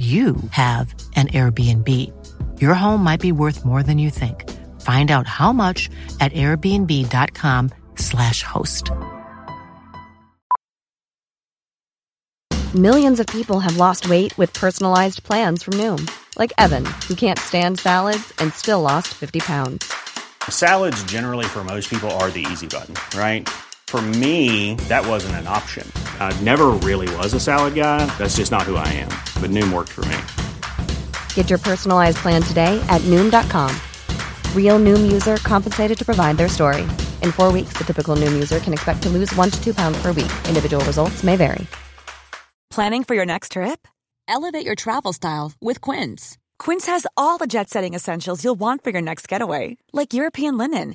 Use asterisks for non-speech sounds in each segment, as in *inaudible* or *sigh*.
you have an Airbnb. Your home might be worth more than you think. Find out how much at airbnb.com/slash host. Millions of people have lost weight with personalized plans from Noom, like Evan, who can't stand salads and still lost 50 pounds. Salads, generally, for most people, are the easy button, right? For me, that wasn't an option. I never really was a salad guy. That's just not who I am. But Noom worked for me. Get your personalized plan today at Noom.com. Real Noom user compensated to provide their story. In four weeks, the typical Noom user can expect to lose one to two pounds per week. Individual results may vary. Planning for your next trip? Elevate your travel style with Quince. Quince has all the jet setting essentials you'll want for your next getaway, like European linen,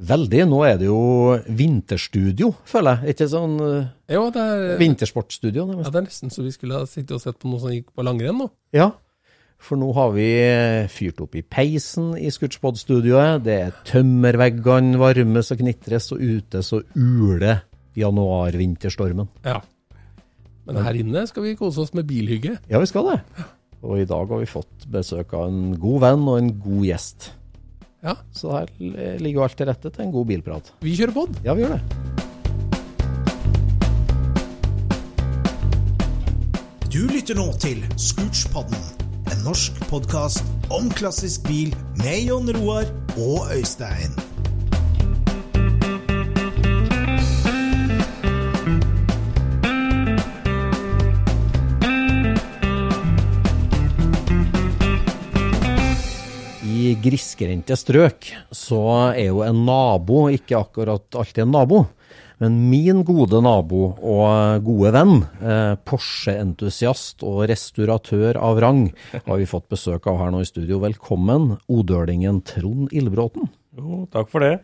Veldig. Nå er det jo vinterstudio, føler jeg. Ikke sånn uh, Jo, det er, vintersportstudio. ja, det er nesten så vi skulle ha sittet og sett på noe som gikk på langrenn nå. Ja, for nå har vi fyrt opp i peisen i Scootspod-studioet. Det er tømmerveggene varmes og knitres, og ute så uler januar-vinterstormen. Ja. Men her inne skal vi kose oss med bilhygge. Ja, vi skal det. Og i dag har vi fått besøk av en god venn og en god gjest. Ja, Så her ligger jo alt til rette til en god bilprat. vi kjører pod. Ja, vi gjør det. Du lytter nå til Scootspodden, en norsk podkast om klassisk bil med Jon Roar og Øystein. Grisgrendte strøk så er jo en nabo ikke akkurat alltid en nabo. Men min gode nabo og gode venn, eh, Porsche-entusiast og restauratør av rang, har vi fått besøk av her nå i studio. Velkommen, odølingen Trond Ildbråten. Jo, takk for det.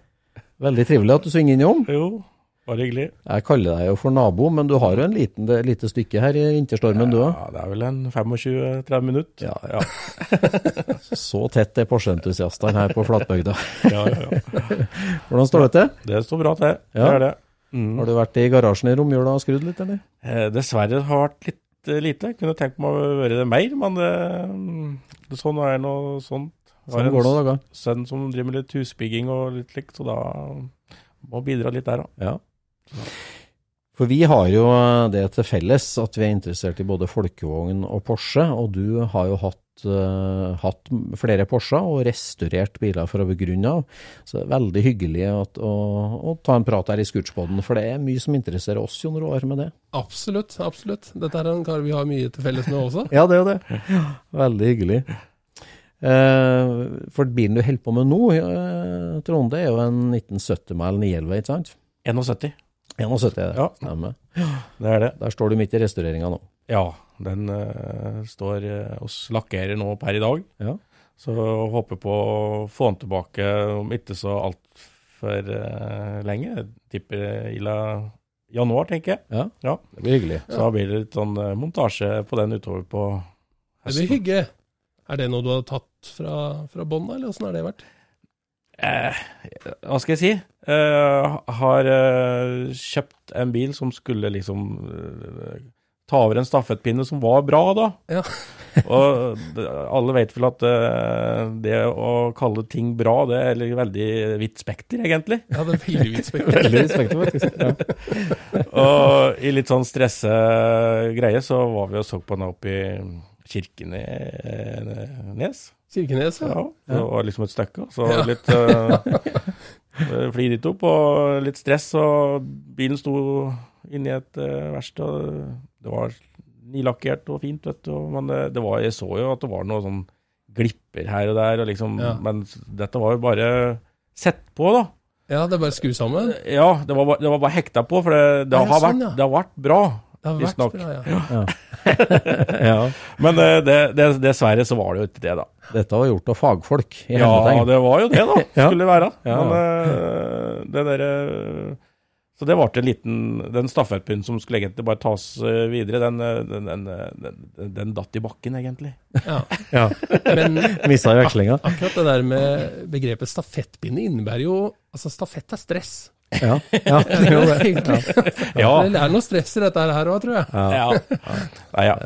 Veldig trivelig at du svinger innom. Jo, bare hyggelig. Jeg kaller deg jo for nabo, men du har jo en liten, det, lite stykke her i vinterstormen, du òg. Ja, det er vel en 25-30 minutter. Ja, ja. Så tett er Porsche-entusiastene her på Flatbygda. ja, ja, ja. Hvordan står det til? Det står bra til. Ja. Det er det. Mm. Har du vært i garasjen i romjula og skrudd litt, eller? Eh, dessverre har det vært litt lite. lite. Kunne tenkt meg å gjøre det mer, men det, sånn er nå sånt. Jeg har Sånn går det dager. en sønn som driver med litt husbygging og litt slikt, så da må bidra litt der, da. Ja. For vi har jo det til felles at vi er interessert i både folkevogn og Porsche, og du har jo hatt, eh, hatt flere Porscher og restaurert biler for å begrunne av. Så det er veldig hyggelig at, å, å ta en prat her i Scootspoden, for det er mye som interesserer oss, Jon Roar, med det. Absolutt, absolutt. Dette er en kar vi har mye til felles med også. *laughs* Ja, det er jo det. Veldig hyggelig. Eh, for bilen du holder på med nå, eh, Trond, det er jo en 1970-mæl 911, ikke sant? 71. 71, det Ja. stemmer. Det er det. Der står du midt i restaureringa nå. Ja, den uh, står og hos lakkerer nå per i dag. Ja. Så håper på å få den tilbake om ikke så altfor uh, lenge. Jeg tipper illa januar, tenker jeg. Ja, Ja. det blir hyggelig. Så da blir det litt sånn uh, montasje på den utover på Det blir hygge. Er det noe du har tatt fra, fra bånn, eller åssen har det vært? Eh, hva skal jeg si? Eh, har eh, kjøpt en bil som skulle liksom eh, ta over en stafettpinne som var bra, da. Ja. *laughs* Og alle vet vel at eh, det å kalle ting bra, det er veldig vidt spekter, egentlig. Ja, det er veldig vidt spekter. *laughs* Veldig respekt, faktisk. Ja. *laughs* Og i litt sånn stresse greie så var vi og så på den oppe i Kirkenes. Kirkenes, ja. Ja, det var liksom et stykke. Så litt uh, *laughs* fly dit opp, og litt stress, og bilen sto inni i et uh, verksted. Det var nilakkert og fint, vet du. Men det, det var, jeg så jo at det var noe sånn glipper her og der, og liksom, Ja. men dette var jo bare sett på, da. Ja, det er bare skru sammen. Ja, det var, det var bare hekta på, for det, det, har, sånn, vært, ja. det har vært bra. Det har vært Visstnok. ja. *laughs* Ja. Men eh, det, det, dessverre så var det jo ikke det, da. Dette var gjort av fagfolk i Ja, hermetegn. det var jo det, da. *laughs* Skulle det være. Ja. Men eh, det derre Så det ble en liten Den stafettpinnen som skulle egentlig bare tas eh, videre, den, eh, den, den, eh, den, den datt i bakken, egentlig. ja. *laughs* Ja. Men Mista i vekslinga. akkurat det der med begrepet stafettpinne innebærer jo Altså, stafett er stress. Ja, ja, *laughs* det gjør det. Ja. Det er noe stress i dette her òg, tror jeg. Ja. Nei, ja.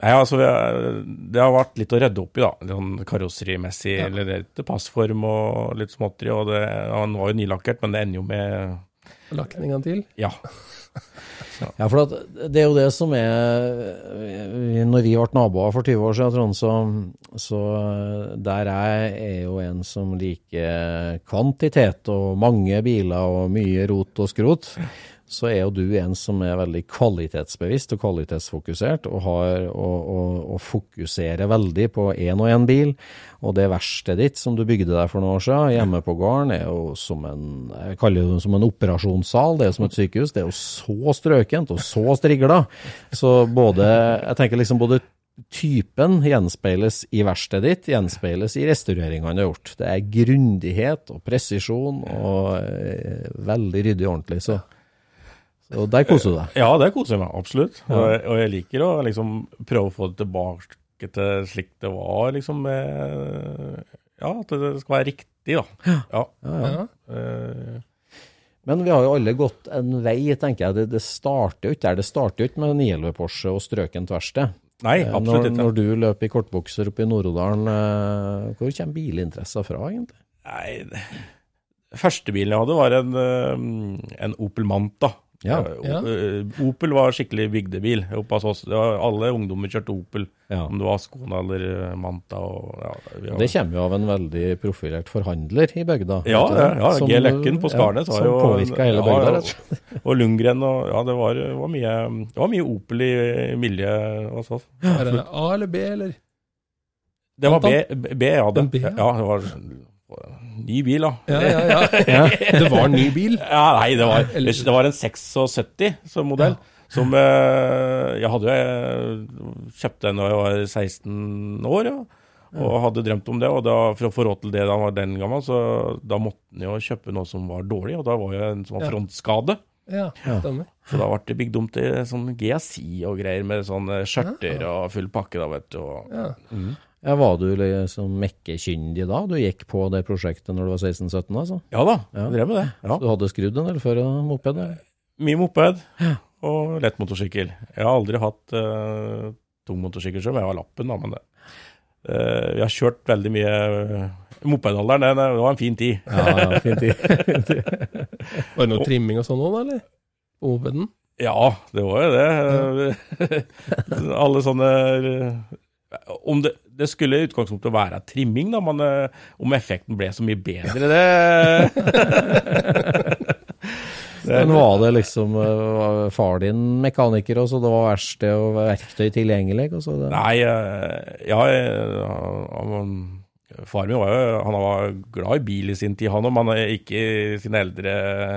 Nei, altså, det har vært litt å rydde opp i, da. Litt Sånn karosserimessig, eller litt passform og litt småtteri. Og det, han var jo nylakkert, men det ender jo med Lakninga til. Ja. Ja, for det er jo det som er Når vi ble naboer for 20 år siden, Trond, så, så der jeg er jo en som liker kvantitet og mange biler og mye rot og skrot, så er jo du en som er veldig kvalitetsbevisst og kvalitetsfokusert, og, har, og, og, og fokuserer veldig på én og én bil. Og det verkstedet ditt som du bygde deg for noen år siden, hjemme på gården, er jo som en jeg kaller det som en operasjonssal. Det er jo som et sykehus. Det er jo så strøkent og så strigla. Så både Jeg tenker liksom både typen gjenspeiles i verkstedet ditt, gjenspeiles i restaureringene du har gjort. Det er grundighet og presisjon og eh, veldig ryddig og ordentlig. Så, så der koser du deg. Ja, det koser jeg meg absolutt. Og, jeg- og jeg liker å liksom prøve å få det tilbake til slik det var, liksom. Med, ja, at det skal være riktig, da. Ja. Ja. ja Men vi har jo alle gått en vei, tenker jeg. Det, det starter jo ikke der. Det starter jo ikke med 911 Porsche og strøkent verksted. nei, Eh, absolutt ikke. når du løper i kortbukser oppe i Nord-Odalen, eh, hvor kommer bilinteressen fra, egentlig? Nei, det- første bilen jeg hadde, var en, eh, en Opel Manta. Ja, Eh, ja. eh, Opel var skikkelig bygdebil oss. Alle ungdommer kjørte Opel, Ja. om det var Skåne eller eh, Manta. Og, Det kommer jo av en veldig profilert forhandler i bygda. Ja, ja, ja Som- G. Løkken på Skarnes ja, som jo påvirka hele bygda, ja, *laughs* og Lundgren og Ja, det var, var mye Det var mye Opel i miljøet hos oss. Er det A eller B, eller? Det var B, B. B, ja. ja, det var ny bil, da. Ja, ja, ja. Det var en ny bil. *laughs* Ja, nei, det var, det var en 76 som modell. Som eh, Jeg hadde kjøpte den da jeg var 16 år, ja. Og hadde drømt om det. Og da, for å få råd til det da han var den gammel, så da måtte han jo kjøpe noe som var dårlig. Og da var jo en som var frontskade. Ja, stemmer. Så da ble det bygd om til sånn GSI og greier med sånne skjørter og full pakke, da, vet du. Og, Ja. Ja, var du liksom mekkekyndig da? Du gikk på det prosjektet når du var 16-17, altså? ja da, Ja. jeg drev med det. Ja. Du hadde skrudd en del før moped? Mye moped og lett motorsykkel. Jeg har aldri hatt uh, tung motorsykkel selv, jeg har lappen, da, men det. Uh, vi har kjørt veldig mye uh, Mopedalderen, det, det var en fin tid. Ja, ja, *laughs* fin tid. Var det noe trimming og sånn òg, eller? På mopeden? Ja, det var jo det. *laughs* Alle sånne eh, Om det, det skulle i utgangspunktet være trimming, da, men eh, om effekten ble så mye bedre, det *laughs* Men var det liksom eh, var far din mekaniker, og så det var verksted og verktøy tilgjengelig? Og så det? Nei, eh, ja han, Far min var jo han var glad i bil i sin tid, han òg, men ikke i sine eldre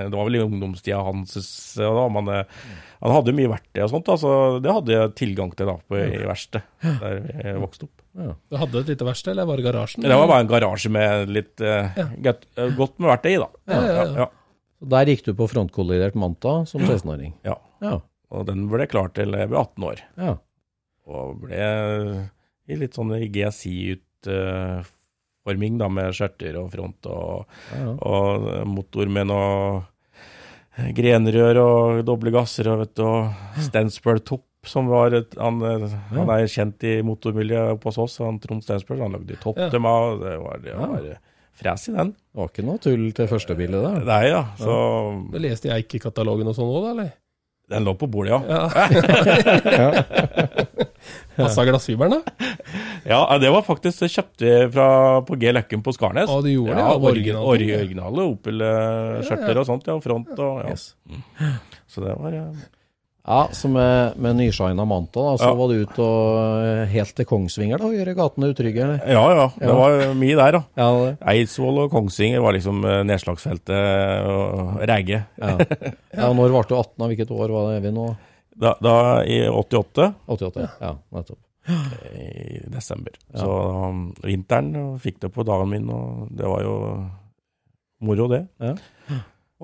Det var vel i ungdomstida hans, da, men eh, han hadde mye verktøy og sånt, da, så det hadde jeg tilgang til da på, i verkstedet der jeg vokste opp. Du hadde et lite verksted, eller var det garasjen? Det var bare en garasje med litt eh, godt, eh, godt med verktøy i, da. Ja, ja, ja. ja. Der gikk du på frontkollidert Manta som 16-åring? ja. Ja. Og den ble klar til jeg ble 18 år. ja. Og ble i litt sånn GSI-utforming, da, med skjørter og front og, ja, ja. og motor med noe grenrør og doble gasser og, vet du, og Stensbøl Topp, som var et, han, han er kjent i motormiljøet oppe hos oss, han Trond Stensbøl. Han lagde topp Ja. meg, det var, det var fres i den. Det var ikke noe tull til første bildet der. Nei, ja. Så det leste i Eike-katalogen og sånn òg, da, eller? den lå på bordet, ja. Ja. *laughs* *laughs* Passa glassfiberen, da? Ja, det var faktisk det kjøpte vi fra, på G Løkken på Skarnes. Å, de gjorde det? Ja, Ja, orgi- originale Opel-skjørter og sånt, ja. Front og ja. Yes. Så det var eh, Ja, så med, med nyshina Manta, da, så Ja. var du ute og eh, helt til Kongsvinger da, og gjøre gatene utrygge? eller? Ja, ja. Det Ja. var mye der, da. *laughs* Ja, det. Eidsvoll og Kongsvinger var liksom eh, nedslagsfeltet og Ræge. Ja. *laughs* ja, og når ble du 18? av Hvilket år var det vi nå? Da, da i 88, 88? Ja, nettopp. i desember. Så um, vinteren og fikk det på dagen min, og det var jo moro, det.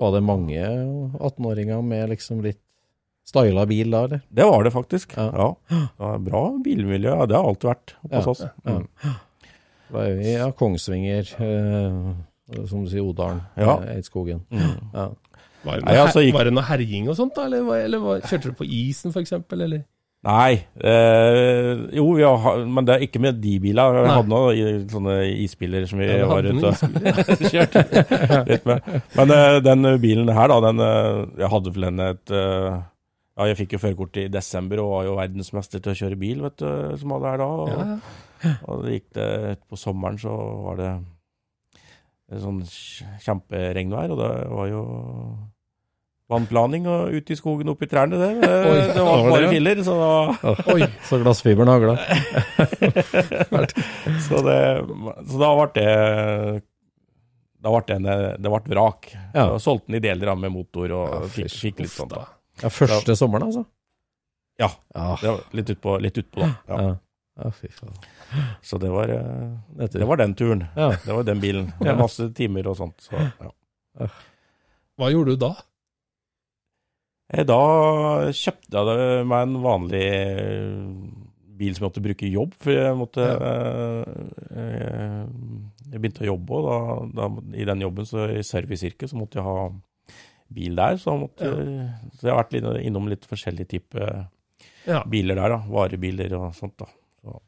Var det mange 18-åringer med liksom litt styla bil da, eller? Det var det faktisk. Ja. Ja. Det var bra bilmiljø. Ja, det har alltid vært hos Ja, oss. ja. Mm. Da er vi ja, Kongsvinger, eh, som du sier, Odalen, Ja. eh, Eidskogen. Mm. Ja. Var det, Nei, noe, altså, gikk- var det noe herjing og sånt, da? Eller, var- eller var, kjørte du på isen, for eksempel? Eller? Nei. Eh, jo, vi har, men det er ikke med de bilene. Vi Nei. hadde noen sånne isbiler som vi Ja, var ute og *laughs* kjørte litt med. Men eh, den bilen her, da, den Jeg hadde vel en et eh, Ja, jeg fikk jo førerkort i desember og var jo verdensmester til å kjøre bil, vet du, som alle er da. Og, Ja, ja. og det gikk det på sommeren, så var det et sånn kjemperegnvær, og det var jo vannplaning og ute i skogen oppi trærne der. Det, Oi, det var det, bare filler, så da Oi. Så glassfiberen hagla. *laughs* Så, det, så da ble det da ble det, en, det ble vrak. Ja. Solgte den i deler med motor og Ja, fikk, fikk litt sånt. da. Ja, første sommeren, altså? Ja, Ja. det var litt utpå, litt utpå da. Ja. Ja, ja fy faen. Så det var, eh, det var den turen. Ja. Det var den bilen. Det Med masse timer og sånt. Så, ja. Hva gjorde du da? Eh, Da kjøpte jeg meg en vanlig eh, bil som jeg måtte bruke i jobb, for jeg måtte eh, eh, Jeg begynte å jobbe, og da, da, i den jobben, så i serviceyrket, så måtte jeg ha bil der. Så, jeg ja. så jeg har vært litt, innom litt forskjellige typer Ja. biler der, da. Varebiler og sånt, da. Så,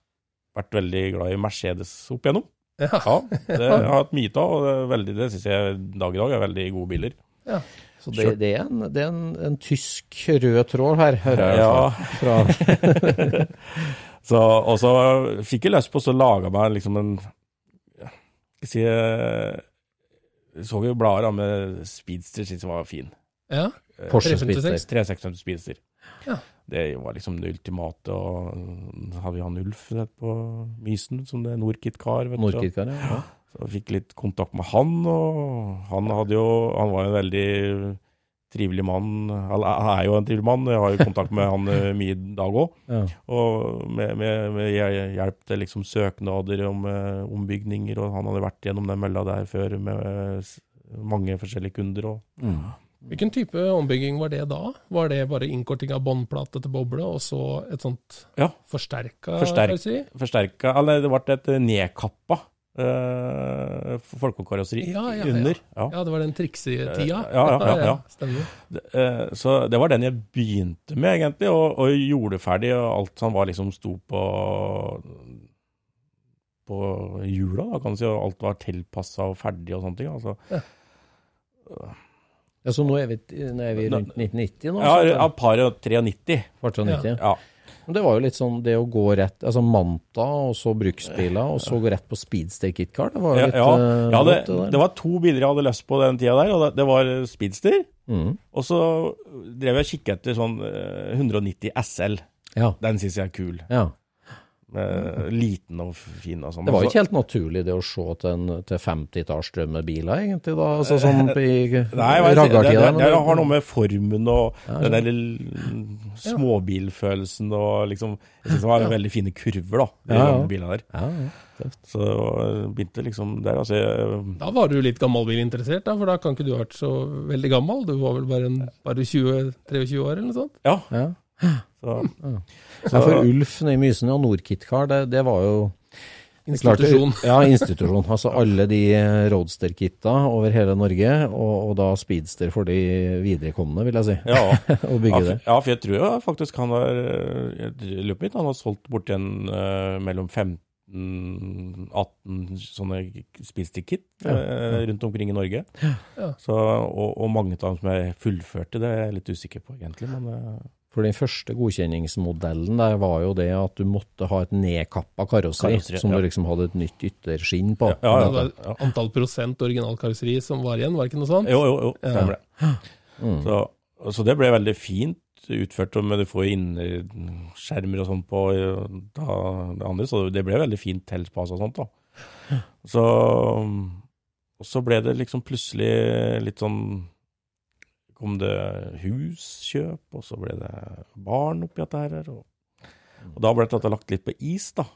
vært veldig glad i Mercedes opp igjennom. Ja. Ja, det har jeg hatt mye av, og det, veldig, det syns jeg dag i dag er veldig gode biler. Så det, det er, en, det er en, en tysk rød tråd her, hører jeg. Ja. Fra, *laughs* Så, og så fikk jeg lyst på å lage meg liksom en Skal si eh, så jo blader med Speedster, syntes jeg var fin. ja. Eh, Porsche 356. Speedster. 356 Speedster. Ja. Det var liksom det ultimate. Og så hadde vi han Ulf på Mysen, som det er Norkit-kar. vet du. Nordkirkar, ja. Så jeg fikk litt kontakt med han, og han hadde jo Han var jo en veldig trivelig mann. Han er jo en trivelig mann, jeg har jo kontakt med han eh, mye i dag òg. ja. Og med, med, med hjelp til liksom søknader om eh, ombygninger, og han hadde vært gjennom den mølla der før med eh, mange forskjellige kunder. Og, Mm. Hvilken type ombygging var det da? Var det bare innkorting av båndplate til boble, og så et sånt Ja. forsterka Forsterk- si? forsterka Eller det ble et nedkappa uh, folkekarosseri Ja, ja, ja. under. Ja. Ja, det var den triksetida? Ja, ja, ja, ja. Stemmer. Eh, så det var den jeg begynte med, egentlig, og, og gjorde ferdig. Og alt som var liksom sto på på hjula, da, kan du si. Og alt var tilpassa og ferdig og sånne ting. Altså. ja, så nå er vi, nå er vi rundt 1990 nå? Ja, et par og 93. Kvartal 90. Ja. Men det var jo litt sånn det å gå rett Altså Manta, og så bruksbiler, og så gå rett på Speedster KitKar. Det var jo Ja, litt ja, eh, ja det, det det var to biler jeg hadde lyst på den tida der, og det, det var Speedster. Mm. Og så drev jeg og kikket etter sånn eh, 190 SL. Ja. Den syns jeg er kul. ja. Eh, liten og fin og sånn. Det var jo ikke helt naturlig det å se til, en- til 50-tallsdrømmebiler, egentlig, da. Altså sånn i Nei, jeg det, det, har noe med formen og Ja, den der småbilfølelsen og liksom Jeg syns det var veldig fine kurver, da, de Ja, ja. bilene der. Ja, ja. Så eh, begynte liksom der. Altså, jeg, Da var du litt gammelbilinteressert, da, for da kan ikke du ha vært så veldig gammel. Du var vel bare, en, bare 20-23 år, eller noe sånt? ja, ja. så, Ja, for Ulf i Mysen og Nordkit-kar, det, det var jo klart Institusjon. *laughs* Ja, institusjon. Altså alle de roadster-kitta over hele Norge, og, og da speedster for de viderekomne, vil jeg si. ja. *laughs* Å Ja, for, det. ja, for jeg tror jo faktisk han har på han har solgt bort en uh, mellom 15-18 sånne speedstick-kit eh, rundt omkring i Norge. Ja. Så, og, og mange av dem som jeg fullførte, det er jeg litt usikker på egentlig. Men eh, For den første godkjenningsmodellen der var jo det at du måtte ha et nedkappa karosseri, Karosseri, som ja. du liksom hadde et nytt ytterskinn på. Ja, ja, Det var antall prosent originalkarosseri som var igjen, var det ikke noe sånt? Jo, jo, jo, stemmer det. Mm. Så, så det ble veldig fint utført, men du får innerskjermer og sånn på da, det andre, så det ble veldig fint tilpassa og sånt, da. Så, så ble det liksom plutselig litt sånn kom det huskjøp, og så ble det barn oppi dette her. Og, og da ble dette lagt litt på is, da,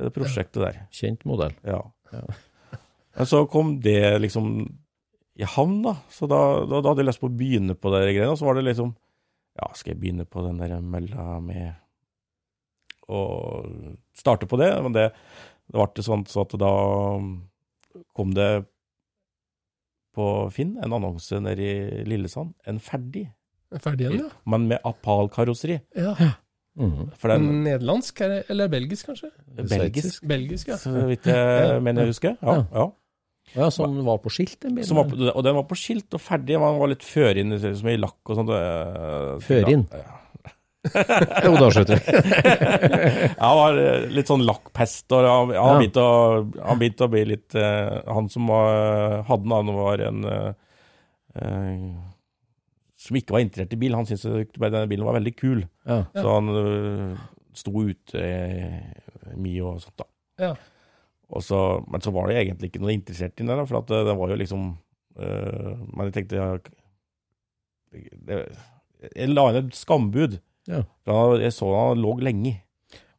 det prosjektet der. Kjent modell. Ja. *laughs* Men så kom det liksom i havn, da. Så da, da, da hadde jeg lyst på å begynne på de greiene. Og så var det liksom Ja, skal jeg begynne på den der mølla med å starte på det? Men det, det ble sånn så at da kom det på Finn en annonse nede i Lillesand. En ferdig, Ferdig en, ja. men med Apal-karosseri. ja. Mm -hmm. den Nederlandsk er det- eller belgisk, kanskje? belgisk, Belgisk, ja. så vidt jeg mener jeg husker. Ja, ja. Ja, som var på skilt, den bilen. Som var på, og den var på skilt og ferdig. Man var litt førinn, som i lakk og sånt. øh, Førinn? Ja. *laughs* Jo, da slutter *laughs* jeg. Han var øh, litt sånn lakkpest, og han, Ja. han begynte å, han begynte å bli litt uh, Han som var, hadde den, han var en uh, Som ikke var interessert i bil. Han syntes denne bilen var veldig kul. Ja. Så han uh, sto ute mye og sånt, da. Ja. Og så, men så var det egentlig ikke noe interessert i den, da, for at det, det var jo liksom Men jeg tenkte jeg, det, jeg la inn et skambud. Ja. Da jeg så han lå lenge.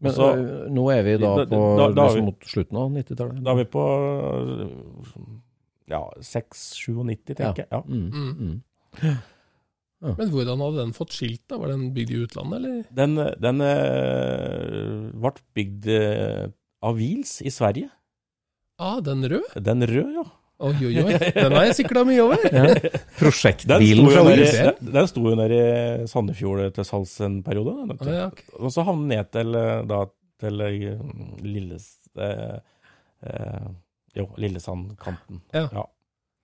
Men så- øh, nå er vi da Da- på da- da vi- liksom mot slutten av 90-tallet. Da er vi på ja, 6-97, tenker jeg. Ja. Mm. Mm. ja. Men hvordan hadde den fått skilt, da? Var den bygd i utlandet, eller? Den, den øh, ble bygd øh, av Wheels i Sverige. Ah, den røde? Den røde, ja. Oi, oi, oi. Den har jeg sikla mye over. Ja. Prosjektbilen fra Wheels. den- sto jo nede i Sandefjord til salgs en periode. Ah, ja, okay. Og så havnet ned til, eh, da, til eh, Lilles... Eh, eh, jo, Lillesandkanten. Ja. ja.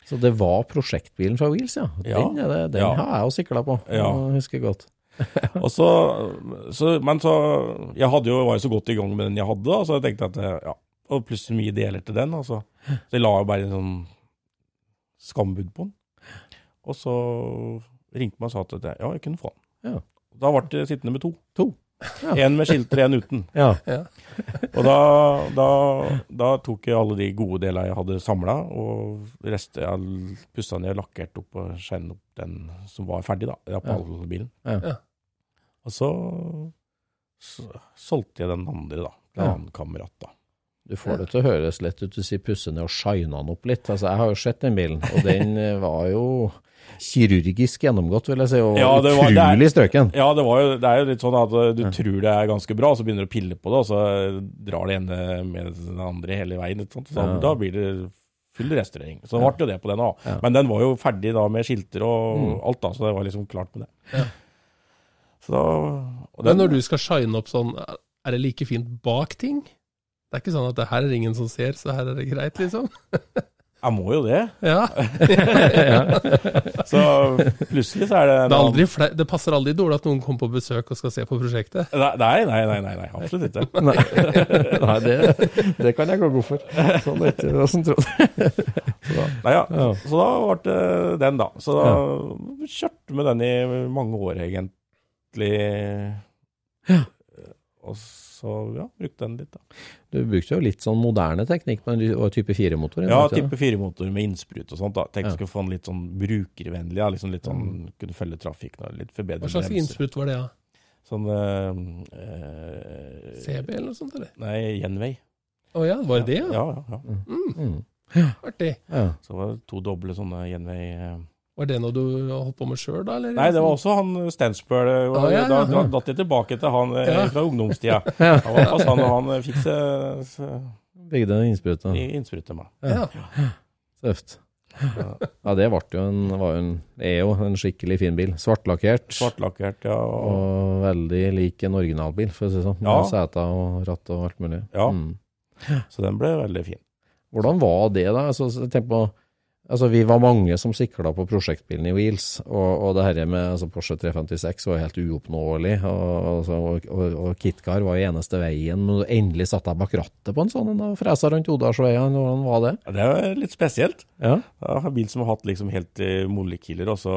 Så det var prosjektbilen fra Wheels, ja. Ja. Den, er det, den Ja. har jeg jo sikla på. Ja. Jeg husker godt. *laughs* Og så, så, men så Jeg hadde jo, var jo så godt i gang med den jeg hadde, da, så jeg tenkte at ja, Og plutselig mye deler til den. Altså. Så jeg la jo bare en sånn skambud på den. Og så ringte meg og sa at jeg, ja, jeg kunne få den. Ja. Da ble det sittende med to. To. Ja. En med skilter, en uten. Ja. Og da, da, da tok jeg alle de gode delene jeg hadde samla, og resten jeg pussa ned, lakkert opp og skjennet opp den som var ferdig, da. Ja. Ja. Og så, så solgte jeg den andre, da. Til en annen kamerat, da. Du får det til å høres lett ut. Du sier pusse ned og shine den opp litt. Altså, jeg har jo sett den bilen, og den eh, var jo kirurgisk gjennomgått, vil jeg si, og Ja, det var- utrolig strøken. Ja, det, var jo, det er jo litt sånn at du du tror det er ganske bra, så begynner du å pille på det, og så drar det ene med den andre hele veien. Ikke sant? Så Ja. Da blir det full restaurering. Så det ble jo det på den òg. Ja. Men den var jo ferdig da med skilter og Mm. alt, da, så det var liksom klart med det. Ja. Så da, den, Men når du skal shine opp sånn, er det like fint bak ting? Det er ikke sånn at det her er ingen som ser, så her er det greit, liksom? *laughs* Jeg må jo det. Ja. *laughs* Så plutselig så er det Det, er aldri fle det passer aldri dårlig at noen kommer på besøk og skal se på prosjektet. Nei, nei, nei, nei, nei absolutt ikke. *laughs* Nei, Nei det, det kan jeg gå god for. Sånn etter det som trodde. Nei, ja. Ja. Så da ble det den, da. Så da kjørte vi den i mange år, egentlig. Og så ja, brukte den litt, da. Du brukte jo litt sånn moderne teknikk, med type 4-motor? Ja, type 4-motor med innsprut og sånt. da. Tenkte Ja. skulle få den litt sånn brukervennlig. Ja. Liksom litt sånn, Kunne følge trafikken og litt forbedre Hva slags innsprut var det, da? Sånn eh, eh, CB eller noe sånt, eller? Nei, Gjenvei. Å ja, var det det, ja? Ja, ja, ja. Mm. Artig. Ja. Så det to doble sånne Gjenvei eh. Var det noe du holdt på med sjøl, da? Eller? Nei, det var også han Stansbøl. Ah, ja, ja. Da da datt jeg tilbake til han eh, Ja. fra ungdomstida. *laughs* Han var fast han, og han eh, fikk seg Begge Bygde en innsprut. da. meg. Ja. Tøft. Ja, det ble jo en, var jo en, er jo en skikkelig fin bil. Svartlakkert. Svartlakkert, ja. Og, Og veldig lik en originalbil, for å si det sånn. Ja. Med seter og ratt og alt mulig. Ja. Mm. så den ble veldig fin. Hvordan var det, da? Altså, så tenk på Altså, vi var mange som sikla på prosjektbilen i Wheels, og, og det her med altså, Porsche 356 var helt uoppnåelig. Og, altså, og, og, og KitKar var jo eneste veien. Men endelig satt jeg bak rattet på en sånn en og fresa rundt Odalsveien. Hvordan var det? Ja, Det er litt spesielt. Ja. Ja, en bil som har hatt liksom helt molekyler, mollekiller, og så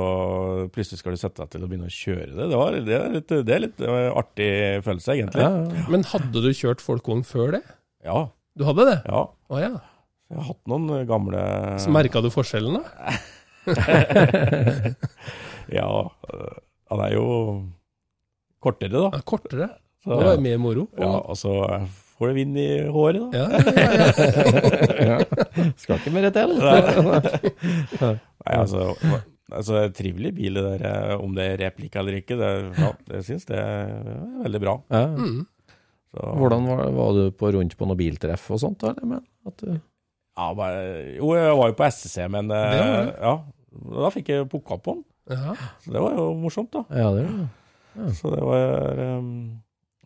plutselig skal du sette deg til å begynne å kjøre det. Det, var, det, er, litt, det er litt eh, artig følelse, egentlig. Ja, ja. Men hadde du kjørt folkevogn før det? Ja. Du hadde det? ja. Å ja. Jeg har hatt noen eh, gamle Så merka du forskjellen, da? *laughs* Ja, øh, han er jo kortere, da. Ja, kortere. Så, Det var mer moro. ja, og så får du vind i håret, da. Ja, ja, ja, ja. *laughs* Skal ikke mer til. Nei, altså, altså trivelig bil, det der, eh, om det er replikk eller ikke. Det, ja, jeg syns det er veldig bra. Ja. Mm. Så, Hvordan var, var du på rundt på noe biltreff og sånt? Eller? Men at du, Ja, bare, jo, jeg var jo på STC, men eh, Det det. ja, da fikk jeg pukka på den. Ja. Det var jo morsomt, da. ja, det var. Ja. Så det var um,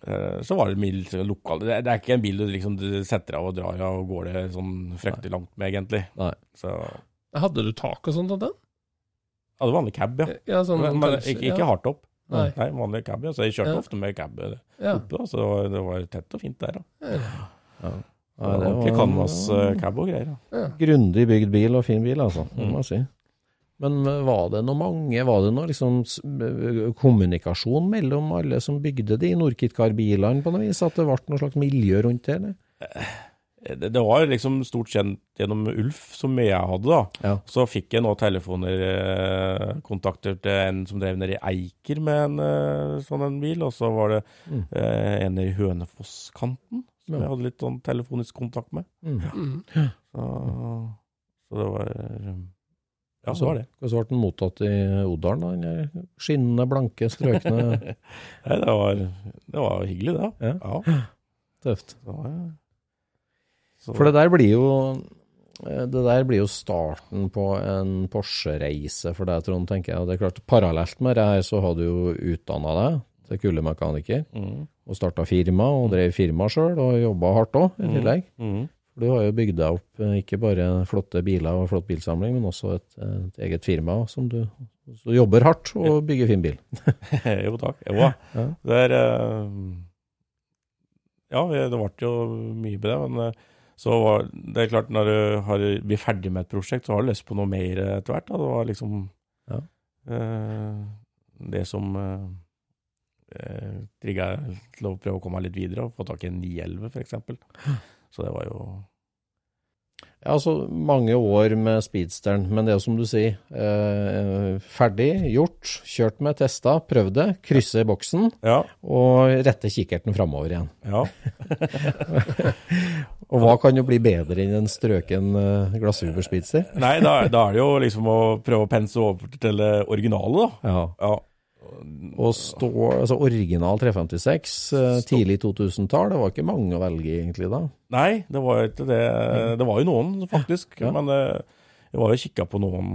eh, Så var det mild lokal det, er ikke en bil du liksom du setter av og drar av og går det sånn fryktelig langt med, egentlig. Nei. Så Hadde du tak og sånt av den? ja, det var vanlig cab, ja. Ja, sånn, Men, men ikke, ikke ja. hardtop. Nei. Nei, vanlig cab, ja. Så jeg kjørte Ja. ofte med cab eh, oppe, da, så det var, det var tett og fint der. da. Ja, Ja, det Ordentlig ikke canvas-cab og greier. Ja. Grundig bygd bil og fin bil, altså. Mm. må jeg si. Men eh, var det noe mange, var det noe liksom eh, kommunikasjon mellom alle som bygde de Norkit-Car-bilene på noe vis? At det ble noe slags miljø rundt det? eller? Det, det var liksom stort kjent gjennom Ulf, som jeg hadde, da. Ja. Så fikk jeg nå telefoner, eh, kontakter til en som drev nede i Eiker med en eh, sånn en bil, og så var det Mm. eh, en i Hønefoss-kanten som Ja. jeg hadde litt sånn telefonisk kontakt med. Mm. Mm. Så, så det var eh, Ja, så var det. Hvordan ble den mottatt i Odalen? da? Den skinnende, blanke, strøkne *laughs* Nei, det var, det var hyggelig, det. Ja. Ja. Tøft. Så, ja. Så, For det der blir jo eh, det der blir jo starten på en Porsche-reise for deg, Trond, tenker jeg. Og det er klart, Parallelt med det her så har du jo utdanna deg til kulemekaniker, mm, og starta firma, og drev firma sjøl, og jobba hardt òg, i tillegg. mm. For Du har jo bygd deg opp eh, ikke bare flotte biler og flott bilsamling, men også et, et eget firma som du, så du jobber hardt og bygger fin bil. *laughs* jo, takk. Jo. Ja. Det er eh, Ja, det ble jo mye med det, men eh, så var det er klart, når du har, blir ferdig med et prosjekt, så har du lyst på noe mer etter hvert. Da. Det var liksom Ja. eh, det som uh, trigga til å prøve å komme meg litt videre, og få tak i en 911 f.eks. Så det var jo Ja, altså mange år med speedsteren, men det er jo som du sier, eh, ferdig, gjort, kjørt med, testa, prøvd det, krysse i boksen, Ja. og rette kikkerten framover igjen. ja. *laughs* Og hva kan jo bli bedre enn en strøken glassuber speedster? Nei, da, da er det jo liksom å prøve å pense over til det originale, da. Ja. Ja. Og stå, altså original 356, eh, tidlig 2000-tall, det var ikke mange å velge egentlig da. Nei, det var ikke det. Det var jo noen, faktisk. Ja. Men eh, jeg var jo kikka på noen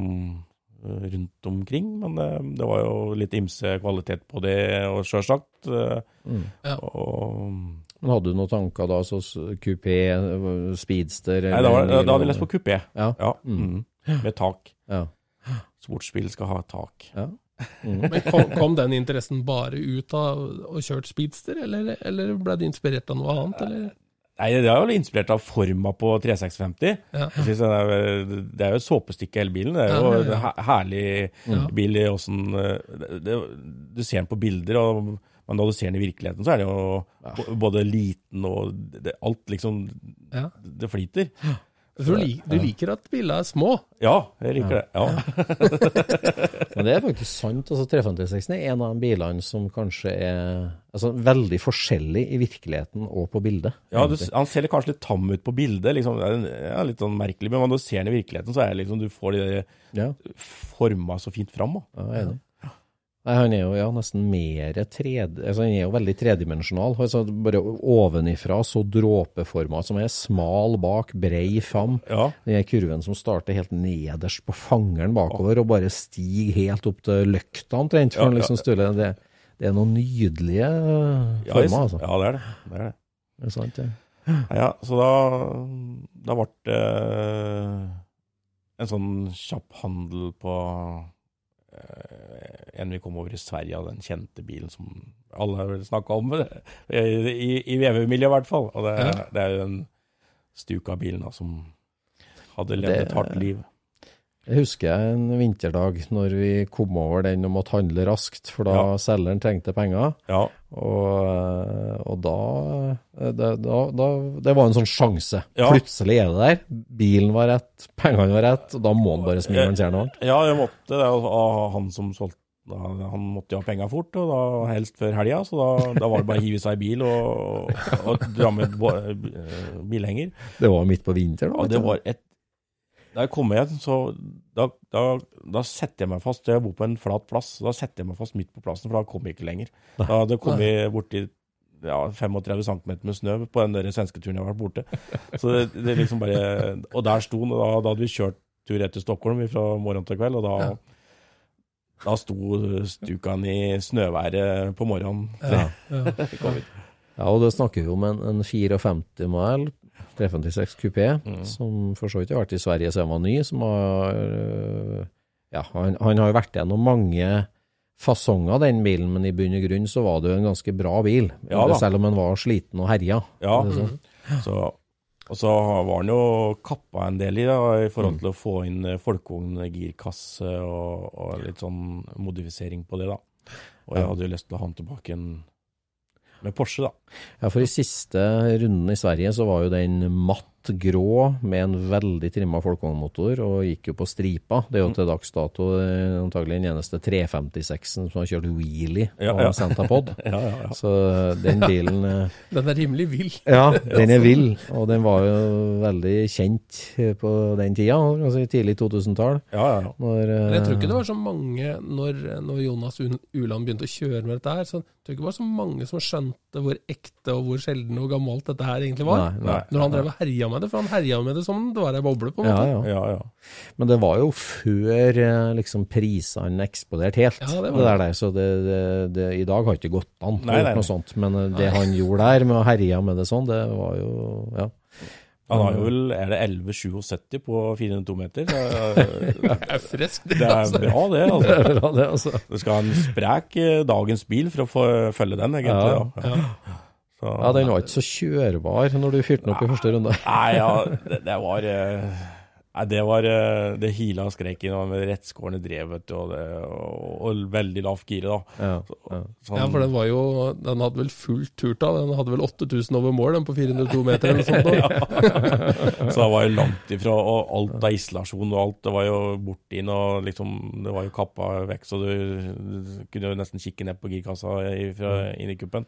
eh, rundt omkring. Men det var jo litt ymse kvalitet på det, og sjølsagt. Mm. Ja. Men hadde du noen tanker da, så kupé, speedster? Nei, da, var, da hadde jeg lest på kupé. Ja. Ja. Mm. Mm. Med tak. Ja. Sportsbil skal ha tak. ja. Mm. Men kom, kom den interessen bare ut av å kjørt speedster, eller, eller ble du inspirert av noe annet? Eller? Nei, det er jo inspirert av forma på 3650. Ja. Det, er, det jo et såpestykke hele bilen. Det er jo en her- herlig Ja. bil i åssen det, Du ser den på bilder, og, men når du ser den i virkeligheten, så er det jo både liten og det, Alt liksom. Det flyter. Du, lik, du liker at biler er små? Ja, jeg liker det. Ja. *laughs* Men det er faktisk sant. altså 356 er en av de bilene som kanskje er altså, veldig forskjellig i virkeligheten og på bildet. Ja, du. Han ser litt- kanskje litt tam ut på bildet. Liksom, det er ja, litt sånn merkelig, men når du ser den i virkeligheten, så er det liksom du får de ja, forma så fint fram. da. ja, jeg er enig. Nei, han er jo ja, nesten mer tredje, altså Han er jo veldig tredimensjonal. Altså, bare ovenifra så dråpeforma, som er smal bak, brei fram. Ja. Den kurven som starter helt nederst på fangeren bakover og bare stiger helt opp til løkta omtrent. Ja, ja. liksom det, det er noen nydelige Ja, former, altså. ja, det er det. det, er det. Det er sant, det. Ja, så da, da ble det en sånn kjapp handel på eh, en vi kom over i Sverige, av den kjente bilen som alle har snakka om, eh, *laughs* i, i VV-miljøet i hvert fall. Og det, Ja. det er jo den Stuka-bilen som hadde levd et hardt liv. Jeg husker en vinterdag når vi kom over den og måtte handle raskt, for da Ja. selgeren trengte penger. Ja, Og, og da, det, da, da Det var en sånn sjanse. Ja. Plutselig er det der. Bilen var rett, pengene var rett, og da må han bare smile når han ser noe. ja jeg måtte det. Og og han som solgte han måtte jo ha penga fort, og da helst før helga, så da, da var det bare å hive seg i bil og, og dra med eh, bilhenger. Det var midt på vinteren. Ja, da, det var et Da jeg kom hjem, så da, da, da setter jeg meg fast. Jeg bor på en flat plass. Da setter jeg meg fast midt på plassen, for da kom jeg ikke lenger. Da hadde jeg kommet borti ja, 35 cm med snø på den der svenske turen jeg har vært borte. Så det, det liksom bare Og der sto den, og da, da hadde vi kjørt tur etter Stockholm fra morgen til kveld, og da Ja. Da sto Stukan i snøværet på morgenen. Ja. *laughs* Ja. Ja, og det snakker vi om en, en 54-modell 356 kupé, Mm. som for så vidt har vært i Sverige siden han var ny, som har øh, Ja, han, han har jo vært gjennom mange fasonger, den bilen, men i bunn og grunn så var det jo en ganske bra bil. Ja. Selv om han var sliten og herja. Ja, sånn. så, og så var han jo kappa en del i da, i forhold til å få inn eh, folkevogn, girkasse og, og litt sånn modifisering på det, da. Og jeg hadde jo lyst til å ha den tilbake en, med Porsche, da. Ja, for i siste runden i Sverige så var jo den matt grå med en veldig trimma folkevognmotor og gikk jo på stripa. Det er jo til dags dato eh, antagelig den eneste 356-en som har kjørt wheelie Ja, ja. en Santapod. *laughs* Ja, ja, ja. Så den bilen eh, *laughs* Den er rimelig vill. Ja, den er vill, og den var jo veldig kjent eh, på den tida, altså tidlig 2000-tall. ja, ja, ja. Når, eh, Men jeg tror ikke det var så mange når, når Jonas Uland begynte å kjøre med dette her. Så tror ikke det var så mange som skjønte hvor ekte og hvor sjelden og gammelt dette her egentlig var. Nei, nei. Når han drev og herja med det, for han herja med det som det var ei boble, på en Ja, måte. ja. ja, ja. Men det var jo før eh, liksom prisene eksploderte helt. Ja, det det var der, der, så det, det, det, i dag har ikke gått an å Nei, nei, gjøre nei. noe sånt. Men eh, det han gjorde der med å herje med det sånn, det var jo Ja. Han har jo vel Er det 11,77 på 402 meter? *laughs* Det er, Det friskt, det. det er altså. bra, det. *laughs* Det altså. er bra, det, altså. Det skal ha en sprek eh, dagens bil for å få følge den, egentlig. Ja. Ja, Ja, den var ikke så kjørbar når du fyrte den opp i første runde. Nei, ja, det, det var eh, Nei, det var eh, Det hila og skrek i rettskårne drev, vet du, og, det, og, og veldig lavt gire, da. Ja, Så, ja. sånn, Ja, for den var jo Den hadde vel fullt turt av. Den hadde vel 8000 over mål, den på 402 meter eller noe sånt. da. *laughs* Så det var jo langt ifra, og alt av isolasjon og alt, det var jo borti inn, og liksom, det var jo kappa vekk, så du, du kunne jo nesten kikke ned på girkassa fra, inn i kuppen.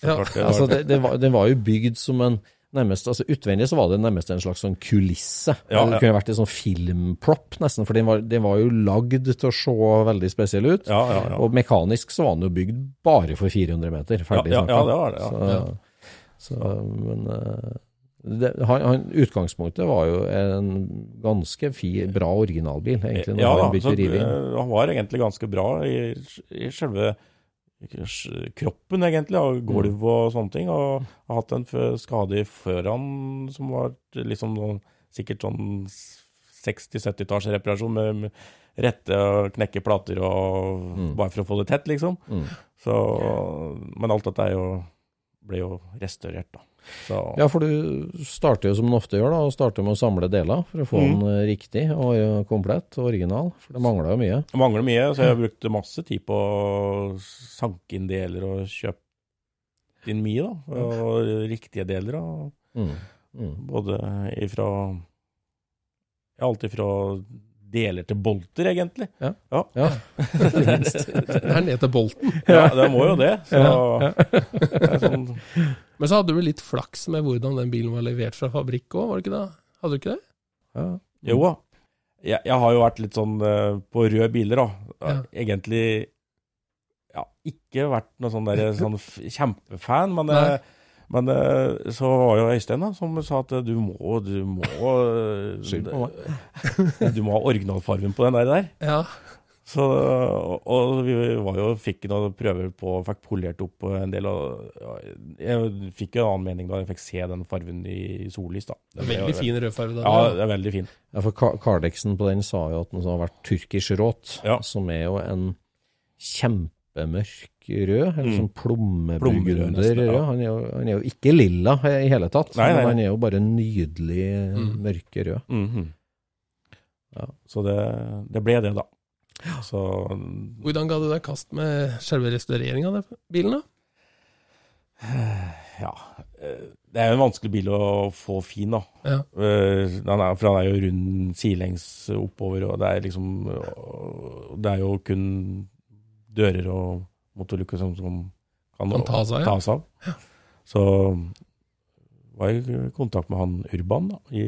Så Ja, klart det var, Altså, det, det var, det var jo bygd som en nærmest, altså Utvendig så var det nærmest en slags sånn kulisse. Ja, Det ja. kunne vært en sånn filmplott, nesten, for den var, den var jo lagd til å se veldig spesiell ut. ja. Og mekanisk så var den jo bygd bare for 400 meter. Ferdig snakka. ja, det var det. Så, så, men eh, det, han, han, utgangspunktet var jo en ganske fi, bra originalbil, egentlig. når Ja, han begynte så, å rive inn. han var egentlig ganske bra i, i selve kroppen, egentlig, og gulv og sånne ting. Og har hatt en skade i føreren som var liksom sånn, sikkert sånn 60-70-talls reparasjon med, med rette og knekke plater og bare for å få det tett, liksom. Mm. Så, men alt dette jo, ble jo restaurert, da. Så, Ja, for du starter jo som du ofte gjør, da, og starter med å samle deler for å få Mm. den eh, riktig og eh, komplett og original. For det mangler jo mye. Det mangler mye, så jeg har brukt masse tid på å sanke inn deler og kjøpe inn mye, da. Og riktige deler, og Mm. Mm. både ifra Ja, alt ifra deler til bolter, egentlig. Ja. Ja, Ja. Det er ned til bolten. ja det må jo det. Så det sånn Men så hadde du litt flaks med hvordan den bilen var levert fra fabrikk òg, var det ikke det? Hadde du ikke det? Ja. Jo da. Jeg, jeg har jo vært litt sånn eh, på røde biler, da. Egentlig ja, ikke vært noe sånn der *laughs* sånn kjempefan, men, Nei. Men eh, så var jo Øystein da, som sa at du må Du må, *laughs* eh, Skyld på meg. du må ha originalfargen på den der. der. Ja. Så, og vi var jo, fikk noen prøver på, fikk polert opp en del. Og jeg fikk jo en annen mening da jeg fikk se den farven i sollys. da. Det veldig det fin rødfarge. da. Ja, det er veldig fin. Ja, for Kardexen på den sa jo at den har vært tyrkisk råt, Ja. som er jo en kjempemørk rød, eller Mm. sånn plommeburgunder nesten, ja. rød. Han er, jo, han er jo ikke lilla i hele tatt, Nei, nei, men nei. han er jo bare nydelig Mm. mørkerød. -hmm. Ja. Så det, det ble det, da. Så Hvordan ga du deg kast med selve restaureringen av bilen? da? *sighs* ja. eh, Det er jo en vanskelig bil å få fin, da. Ja. Eh, Den er, for han er jo rund sidelengs oppover, og det er liksom Det er jo kun dører og motorlukker som, som kan, Kan seg av, ja. Så var jeg i kontakt med han Urban da, i,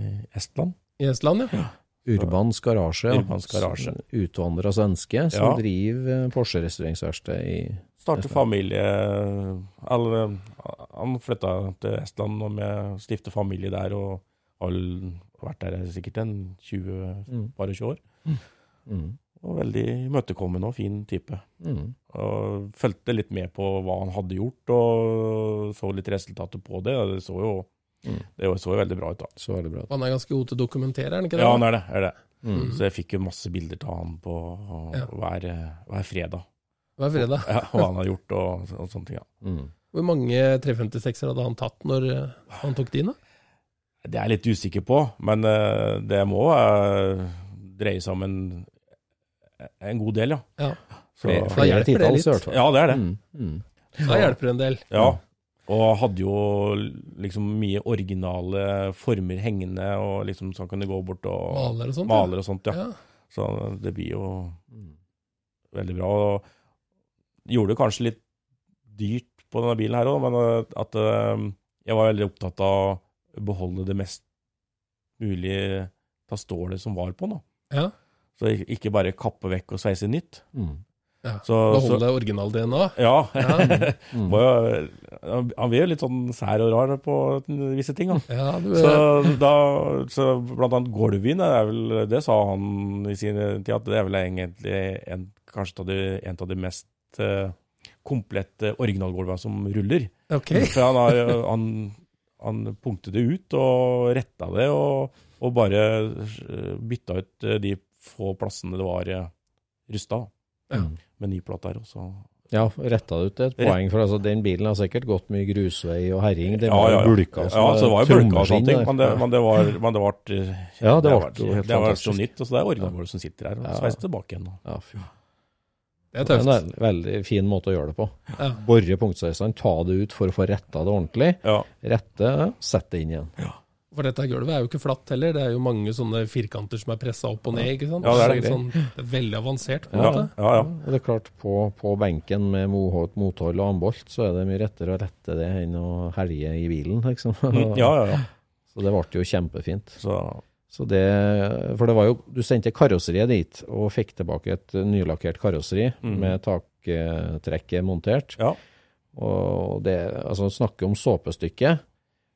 i Estland. I Estland, ja. Urbans Garasje, Urbans Garasje. utvandra svenske, som Ja. driver Porsche-restaureringsverksted i Starter familie eller, Han flytta til Estland og med stifte familie der, og har vært der sikkert en 20, Mm. bare 20 år. mm, Og veldig imøtekommende og fin type. mm. Og fulgte litt med på hva han hadde gjort, og så litt resultater på det. og Det så jo, Mm. det så jo veldig bra ut, da. Så veldig bra. Han er ganske god til å dokumentere, er han ikke det? Ja, han er det. er det. Mm. Så jeg fikk jo masse bilder av han på Ja. hver, hver fredag. Hver fredag. Ja, hva han har gjort og, og sånne ting. ja. Mm. Hvor mange 356-er hadde han tatt når eh, han tok din? da? Det er jeg litt usikker på, men eh, det må eh, dreie seg om en, en god del, ja. Ja. Så, Flere, da flere hjelper det litt. ja, det er det. Mm. Mm. Da hjelper det en del. Ja. Og hadde jo liksom mye originale former hengende, og liksom sånn kan du gå bort og Maler og sånt. maler og sånt, ja. Ja. Så det blir jo Mm. veldig bra. Og gjorde det kanskje litt dyrt på denne bilen her òg, men eh, at eh, jeg var veldig opptatt av å beholde det mest mulig av stålet som var på den. ja. Så ikke bare kappe vekk og sveise nytt. Mm. ja. Så, så Beholde original-DNA. Ja. Ja. *laughs* Mm. Han blir jo litt sånn sær og rar på visse ting. da. Ja, du, Så, da, så blant annet gulvvin, det det sa han i sin tid, at det er vel egentlig en, kanskje en av de mest eh, komplette originalgulvene som ruller. ok. *laughs* For han, har, han, han punktet det ut og retta det, og, og bare eh, bytta ut eh, de få plassene det var uh, rusta, Ja. med ny plate der. Også. Ja, retta det ut et poeng, for altså, den bilen har sikkert gått mye grusvei og herring. Den Ja, ja, ja. bulka Ja, så det var jo bulka og sånne ting, men det, men det var, men det var, Ja, det var, jo var, det var så nytt. Og så det er originalgulvet som sitter her, og Ja. sveiser tilbake igjen. Ja, fy. Det er Det er en veldig fin måte å gjøre det på. Ja. Bore punktsveisene, ta det ut for å få retta det ordentlig. Ja. Rette, sett det inn igjen. For dette gulvet er jo ikke flatt heller. Det er jo mange sånne firkanter som er pressa opp og ned. ikke sant? Ja, det er det. Sånn, det er veldig avansert. på en Ja, måte. ja, ja. Og det er klart, på, på benken med mothold og ambolt, så er det mye rettere å rette det enn å helge i bilen, liksom. Mm, ja, ja, ja. *laughs* Så det ble jo kjempefint. Så, Så det, for det var jo, du sendte karosseriet dit, og fikk tilbake et nylakkert karosseri mm. med taktrekket montert. ja. Og det, altså snakke om såpestykke,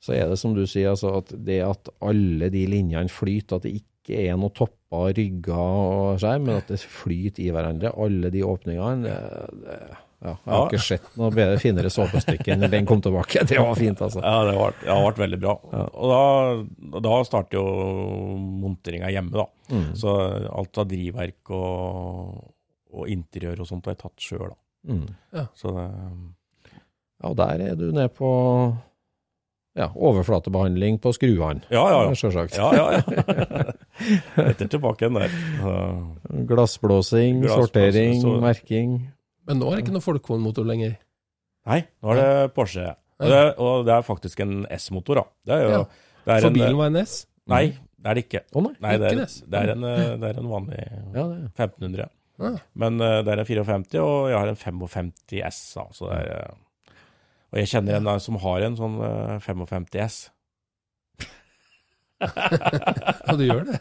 så er det som du sier, altså at det at alle de linjene flyter, at det ikke er noe topper, rygger og skjerm, men at det flyter i hverandre, alle de åpningene, det, det, ja, jeg har Ja. ikke sett noe bedre, finere såpestykke enn når den kom tilbake. *laughs* Det var fint, altså. ja det, har, det har vært veldig bra. Og da, da starter jo monteringa hjemme, da. Mm. Så alt av drivverk og, og interiør og sånt har jeg tatt sjøl, da. Mm. Så det, Ja, og der er du ned på ja, overflatebehandling på skruene. ja, ja. ja. Selvsagt. Ja, ja, ja. *laughs* Etter tilbake igjen der. Så, Glassblåsing, Glassblåsing, sortering, så- merking. Men nå er det ikke noe Folkvognmotor lenger. nei, nå er det Porsche. Og det, og det er faktisk en S-motor, da. Det er jo Ja. det er For en, bilen var en S. Nei, det er det ikke. Å nei. Nei, det er, det. det er, en, eh, det er en vanlig Ja, det, 1500. Ja. Men eh, det er en 54, og jeg har en 55 S. Da, så det er, eh, og jeg kjenner en som har en sånn eh, 55 S. Ja, du gjør det.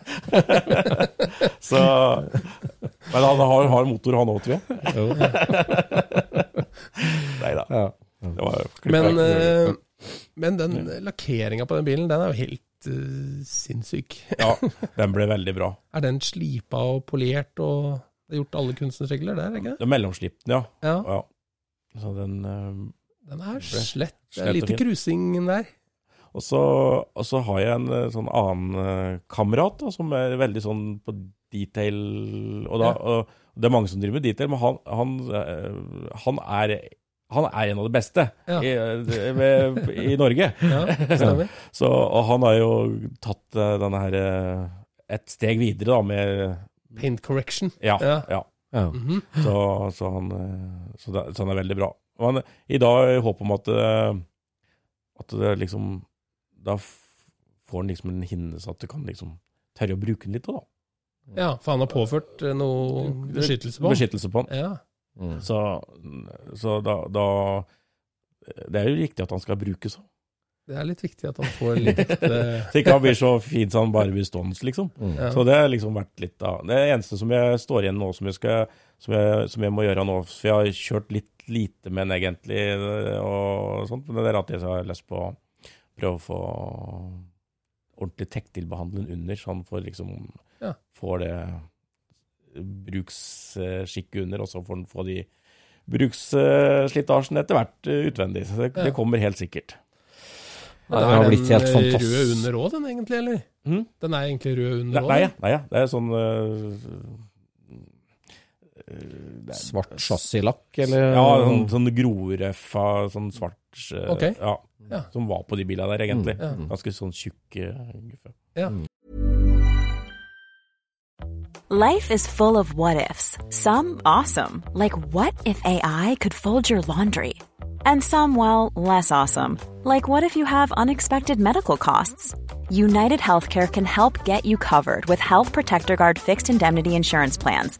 *laughs* Så Men han har, har motor, han òg, tror jeg. Nei da. Ja. Det var Men, uh, men den lakkeringa på den bilen, den er jo helt eh, sinnssyk. Ja, den ble veldig bra. *laughs* Er den slipa og polert og det er gjort alle kunstens regler der, ikke Det er mellomslipt, ja. Ja. ja. Så den eh, Den er slett. Det er lite krusing der. Og så, og så har jeg en eh, sånn annen eh, kamerat da, som er veldig sånn på detail og, da, og Det er mange som driver med detail, men han, han, eh, han, er, han er en av de beste Ja. i, eh, i Norge. *laughs* Ja. *laughs* Så, og han har jo tatt denne her et steg videre da med Paint correction. Ja. Ja. ja. Ja. Mhm. Så, så, han, så, det, så han er veldig bra. Han, I dag i håp om at, eh, at det liksom Da får han liksom en hinne så at du kan liksom tørre å bruke den litt òg, da. Ja, for han har påført eh, noe beskyttelse på han. Beskyttelse på han. Ja. Mm. Så, så da, da Det er jo riktig at han skal brukes òg. Det er litt viktig at han får litt *laughs* ekte Så ikke han blir så fin så han bare blir stående, liksom. Mm. ja. Så det har liksom vært litt av Det eneste som jeg står igjen nå, som jeg, skal, som jeg, som jeg må gjøre nå For jeg har kjørt litt lite med den egentlig, og sånt, men det er at jeg har lyst på å prøve å få ordentlig tektilbehandle under, sånn for liksom Ja. får det bruksskikket under, og så får den få de bruksslitasjen etter hvert eh, utvendig. Så det, Ja. det kommer helt sikkert. Nei, det har blitt helt den er fantastisk. rød under òg, den egentlig, eller? Mm? Den er egentlig rød under òg? nei, nei, nei, det er sånn er- Eh, er- svart chassislakk, eller? Ja, sånn, sånn groreffa, sånn svart øh, Ok. ja, Ja. Som var på de bilene der, egentlig. Mm, ja. Mm. Ganske sånn tjukk øh, guffe. Ja. Mm. Life is full of what ifs. Some awesome, like what if AI could fold your laundry? And some, well, less awesome, like what if you have unexpected medical costs? United Healthcare can help get you covered with Health Protector Guard fixed indemnity insurance plans.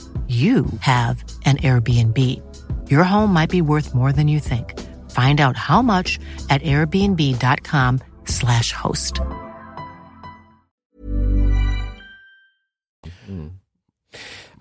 you have an Airbnb. Your home might be worth more than you think. Find out how much at airbnb.com/slash host.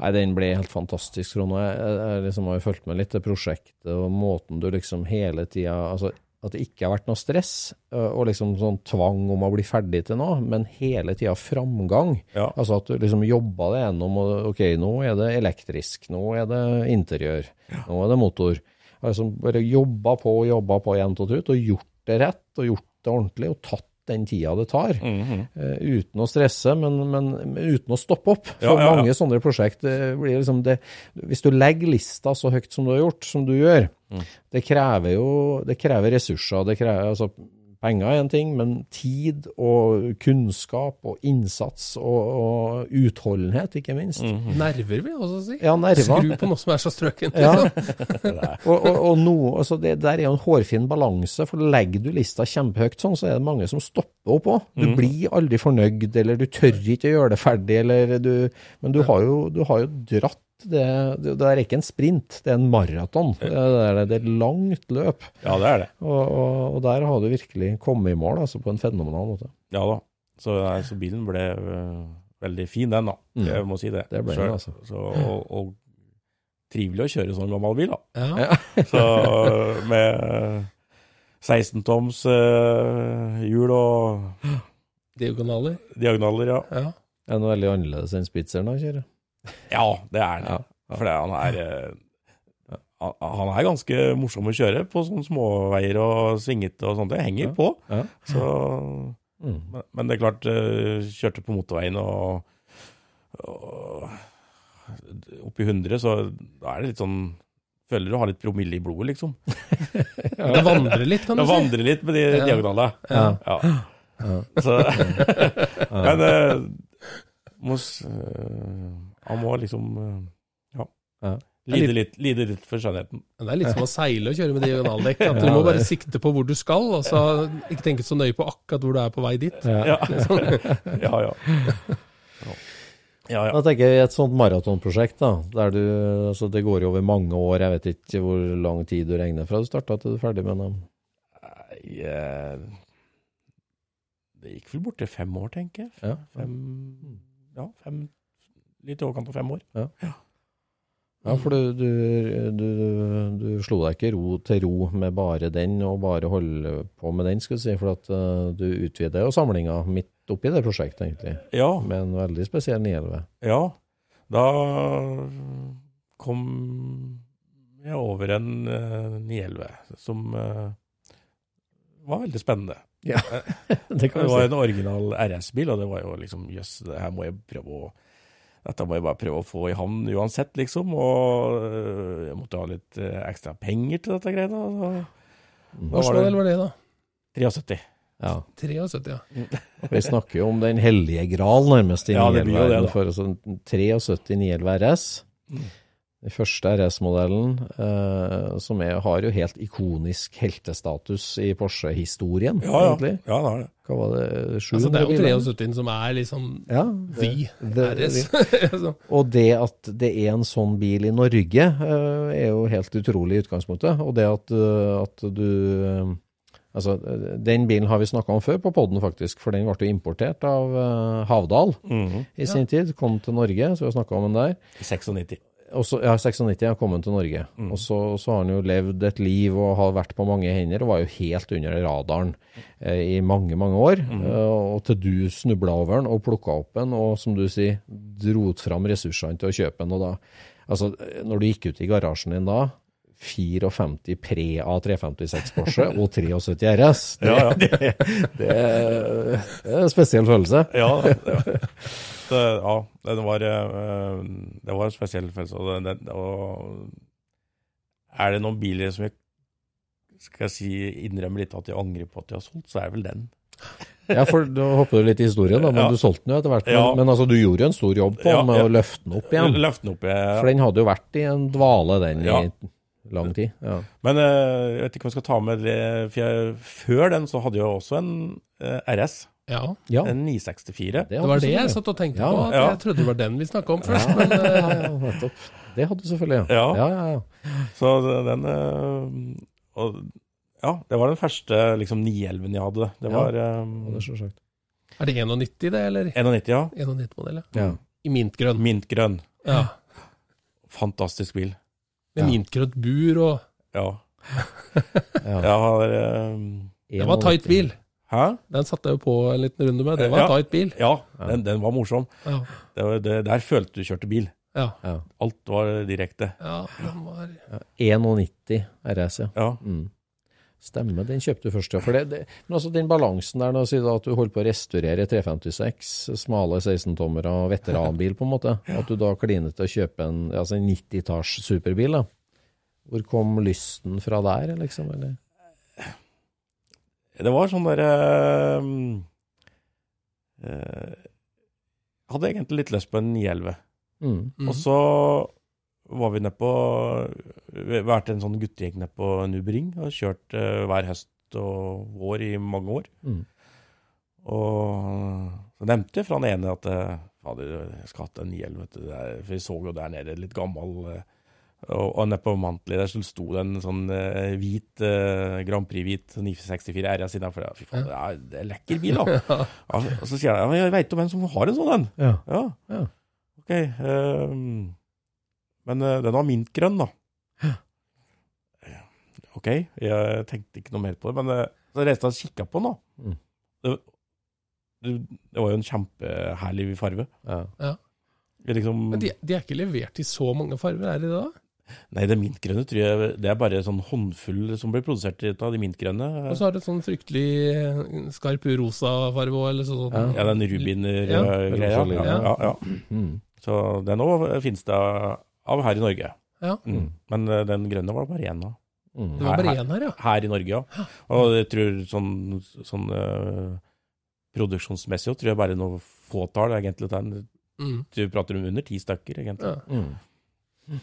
Nei, den ble helt fantastisk, Trond. Jeg, jeg, jeg liksom har jo fulgt med litt til prosjektet og måten du liksom hele tida altså, At det ikke har vært noe stress og liksom sånn tvang om å bli ferdig til noe, men hele tida framgang. Ja. Altså at du liksom jobba det gjennom og ok, nå er det elektrisk, nå er det interiør, nå er det motor. Altså bare jobba på og jobba på jevnt og trutt og gjort det rett og gjort det ordentlig og tatt den tida det tar. Mhm. Eh, uten å stresse, men, men, uten å stoppe opp. For Ja, ja, ja. mange sånne prosjekt det blir liksom det, Hvis du legger lista så høyt som du har gjort, som du gjør, Mm. det krever jo det krever ressurser. det krever, altså Penger er en ting, men tid og kunnskap og innsats og, og utholdenhet, ikke minst. Mhm. Nerver, vil jeg også si. Ja, nerver. Skru på noe som er så strøkent. Ja. liksom. *laughs* og, og, og altså det der er jo en hårfin balanse, for legger du lista kjempehøyt sånn, så er det mange som stopper opp òg. Du blir aldri fornøyd, eller du tør ikke å gjøre det ferdig, eller du Men du har jo, du har jo dratt det, det Det er ikke en sprint, det er en maraton. Det, er- det er et langt løp. Ja, det er det. Og, og, og der har du virkelig kommet i mål, altså på en fenomenal måte. Ja da. Så, nei, så bilen ble øh, veldig fin, den, da. Mm. Jeg må si det. Det ble den, altså. Så, og, og trivelig å kjøre sånn gammel bil, da. Ja. *laughs* Så med 16-toms uh, hjul og Diagonaler. diagonaler, ja. Ja. Er det noe veldig annerledes enn Spitzeren å kjøre? Ja, det er han. Ja. For han er øh, han- er ganske morsom å kjøre på sånne småveier og svingete og sånt. Det henger Ja. på. Ja. Så Mm. Men, men det er klart, eh, kjørte på motorveien og, og oppi 100, så da er det litt sånn Føler du har litt promille i blodet, liksom. *laughs* Det vandrer litt, kan Det du si. vandrer litt med de Ja. diagonalene. Ja. Ja. Så, *laughs* *laughs* men uh, mos, øh, han må liksom øh, ja. Ja. Lide litt, lide litt for skjønnheten. Det er litt som å seile og kjøre med diagonaldekk. At du må bare sikte på hvor du skal, og så ikke tenke så nøye på akkurat hvor du er på vei dit. Ja, ja. *laughs* ja. ja, ja. Da tenker jeg et sånt maratonprosjekt, da, der du Altså, det går jo over mange år, jeg vet ikke hvor lang tid du regner fra du starta til du er ferdig med dem. Nei, eh, Det gikk vel borti fem år, tenker jeg. Ja. Fem, ja, fem, litt i overkant av fem år. Ja, for du, du, du, du slo deg ikke ro til ro med bare den, og bare holde på med den, skal du si, for at uh, du utvider jo samlinga midt oppi det prosjektet, egentlig, Ja, med en veldig spesiell 911. ja. Da kom jeg over en uh, 911 som uh, var veldig spennende. Ja, *laughs* Det kan du var Det si. en original RS-bil, og det var jo liksom jøss, det her må jeg prøve å dette må jeg bare prøve å få i havn uansett, liksom. Og øh, jeg måtte ha litt øh, ekstra penger til dette greiene. Hva slags modell var det, da? 73. Ja. 73, ja. Vi snakker jo om den hellige gral, nærmest, i Ja, det blir jo det, 911. da. For altså, 73 911 RS. Den første RS-modellen, eh, som er, har jo helt ikonisk heltestatus i Porsche-historien, Ja, ja. egentlig. ja, det har det. Hva var det? 700 Altså, det er jo biler? 73 som er liksom Ja, the det- RS. *laughs* Altså, Og det at det er en sånn bil i Norge, eh, er jo helt utrolig i utgangspunktet. Og det at, eh, at du eh, Altså, den bilen har vi snakka om før på poden, faktisk. For den ble jo importert av uh, Havdal Mhm. i sin tid. Kom til Norge, så vi har snakka om den der. 96. Og så, ja, 96 har kommet til Norge. Og så, så har han jo levd et liv og har vært på mange hender, og var jo helt under radaren eh, i mange, mange år. Eh, og til du snubla over den og plukka opp den, og som du sier, dro fram ressursene til å kjøpe den. Og da, altså, når du gikk ut i garasjen din da, 54 pre A356 Porsche og 73 *laughs* RS, det, Ja, ja. det, det, det er en spesiell følelse. Ja, det, *laughs* det, ja det, var, øh, det var en spesiell følelse. Det, det, og er det noen biler som jeg skal si, innrømmer litt at jeg angrer på at jeg har solgt, så er det vel den. Ja, for da hopper du litt i historien, da, men Ja. du solgte den jo etter hvert. Men, Ja. men altså, du gjorde jo en stor jobb på Ja, med å løfte den opp igjen. Løfte den opp. ja, For den hadde jo vært i en dvale, den, i lang tid. Ja. Men øh, jeg vet ikke om jeg skal ta med det, for jeg, før den så hadde jeg også en RS, ja. ja. en 964. Det var det jeg satt og tenkte Ja, på. Ja. Jeg trodde det var den vi snakka om først. *laughs* Ja, Men ja, eh, ja. Det hadde du selvfølgelig, ja. Ja. Ja, ja, ja. Så den øh, og, Ja, det var den første liksom 911 jeg hadde. Det var ja øh, det er er det 91, det, eller? 91, ja. 91-modell, ja. Ja. I mintgrønn. Mintgrønn. Ja. Fantastisk bil. Med Ja. mintgrønt bur og Ja. *laughs* Ja. Jeg har um... Det var tight bil. Hæ? Den satte jeg jo på en liten runde med. Det var Ja. tight bil. Ja, den, den var morsom. Ja. Det var, det, der følte du kjørte bil. Ja. Ja. Alt var direkte. ja, den var 91 RS, ja. Ja. Mm. Stemmer, den kjøpte du først, ja. For det, det, men altså den balansen der, nå sier du at du holder på å restaurere 356, smale 16-tommere og veteranbil, på en måte. *laughs* At du da kliner til å kjøpe en, altså en 90-talls superbil, da. Hvor kom lysten fra der, liksom? Eller? Det var sånn derre Jeg hadde egentlig litt lyst på en 911. Mm. Mhm. Og så var vi nede på Vi vært en sånn guttegjeng nede på Nubring og kjørt eh, hver høst og vår i mange år. Mm. Og så nevnte jeg fra den ene at eh, fader, jeg skal hatt en 911, vet du. Det er- For vi så jo der nede litt gammel eh, og, og nede på Mantli der så sto det en sånn eh, hvit eh, Grand Prix-hvit 964 RS innafor. Fy faen, det er, det er lekker bil, da. *laughs* Ja, og så sier jeg ja, jeg veit om en som har en sånn en. Ja. Ja. Ja. Ok. Um, men uh, den var mintgrønn, da. Ok, jeg tenkte ikke noe mer på det, men uh, så reiste jeg og kikka på den, da. Mm. Det, det, det var jo en kjempeherlig farge. Ja. Det er Liksom, Men de, de er ikke levert i så mange farger, er de det? da? Nei, det mintgrønne tror jeg det er bare sånn håndfull som blir produsert av de mintgrønne. Og så har det sånn fryktelig eh, skarp rosa farge òg, eller sånn. Ja. Ja, den rubiner-greia. Ja, ja. ja, ja. Mm. Så den òg finnes det av her i Norge. Ja. Mm. Men eh, den grønne var bare én av. Mm. Det var bare én her, ja. Her i Norge, ja. Og jeg tror sånn, sånn eh, produksjonsmessig tror jeg bare noe fåtall egentlig. Det er en Mm. Du prater om under ti stykker, egentlig. Ja.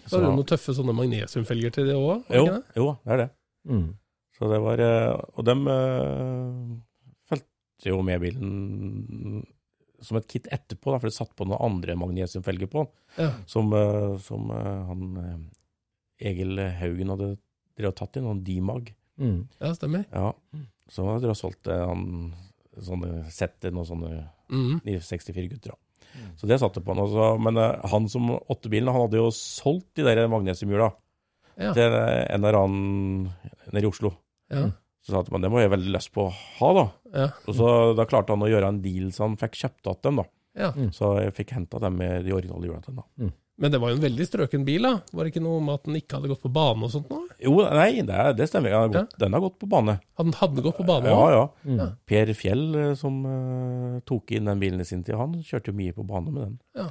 Så har det noen tøffe sånne magnesiumfelger til det òg? Jo, jo, det er det. Mm. Så det var eh, Og dem øh, fulgte jo med bilen som et kit etterpå, da, for det satt på noen andre magnesiumfelger på, Ja. som, eh, som eh, han eh, Egil Haugen hadde drevet tatt inn, noen Dimag. Mm. ja, stemmer. Ja. Så han hadde solgt eh, han, sånne setter, noen sånne Mm. 64-gutter. da. Så det satte på han. Også. Men eh, han som åtte bilen, han hadde jo solgt de der magnesiumhjula Ja. til en eller annen nede i Oslo. Ja. Så sa han det må jeg veldig lyst på å ha, da. Ja. Og så Da klarte han å gjøre en deal så han fikk kjøpt igjen dem. da. ja. Så jeg fikk henta dem med de originale hjula til den. da. Men det var jo en veldig strøken bil, da. Var det ikke noe med at den ikke hadde gått på bane og sånt nå? Jo, nei, det, er- det stemmer. Den har, gått, den har gått på bane. Han hadde gått på bane Ja, ja. Ja. Per Fjell, eh, som uh, tok inn den bilen i sin tid, han kjørte jo mye på bane med den. Ja.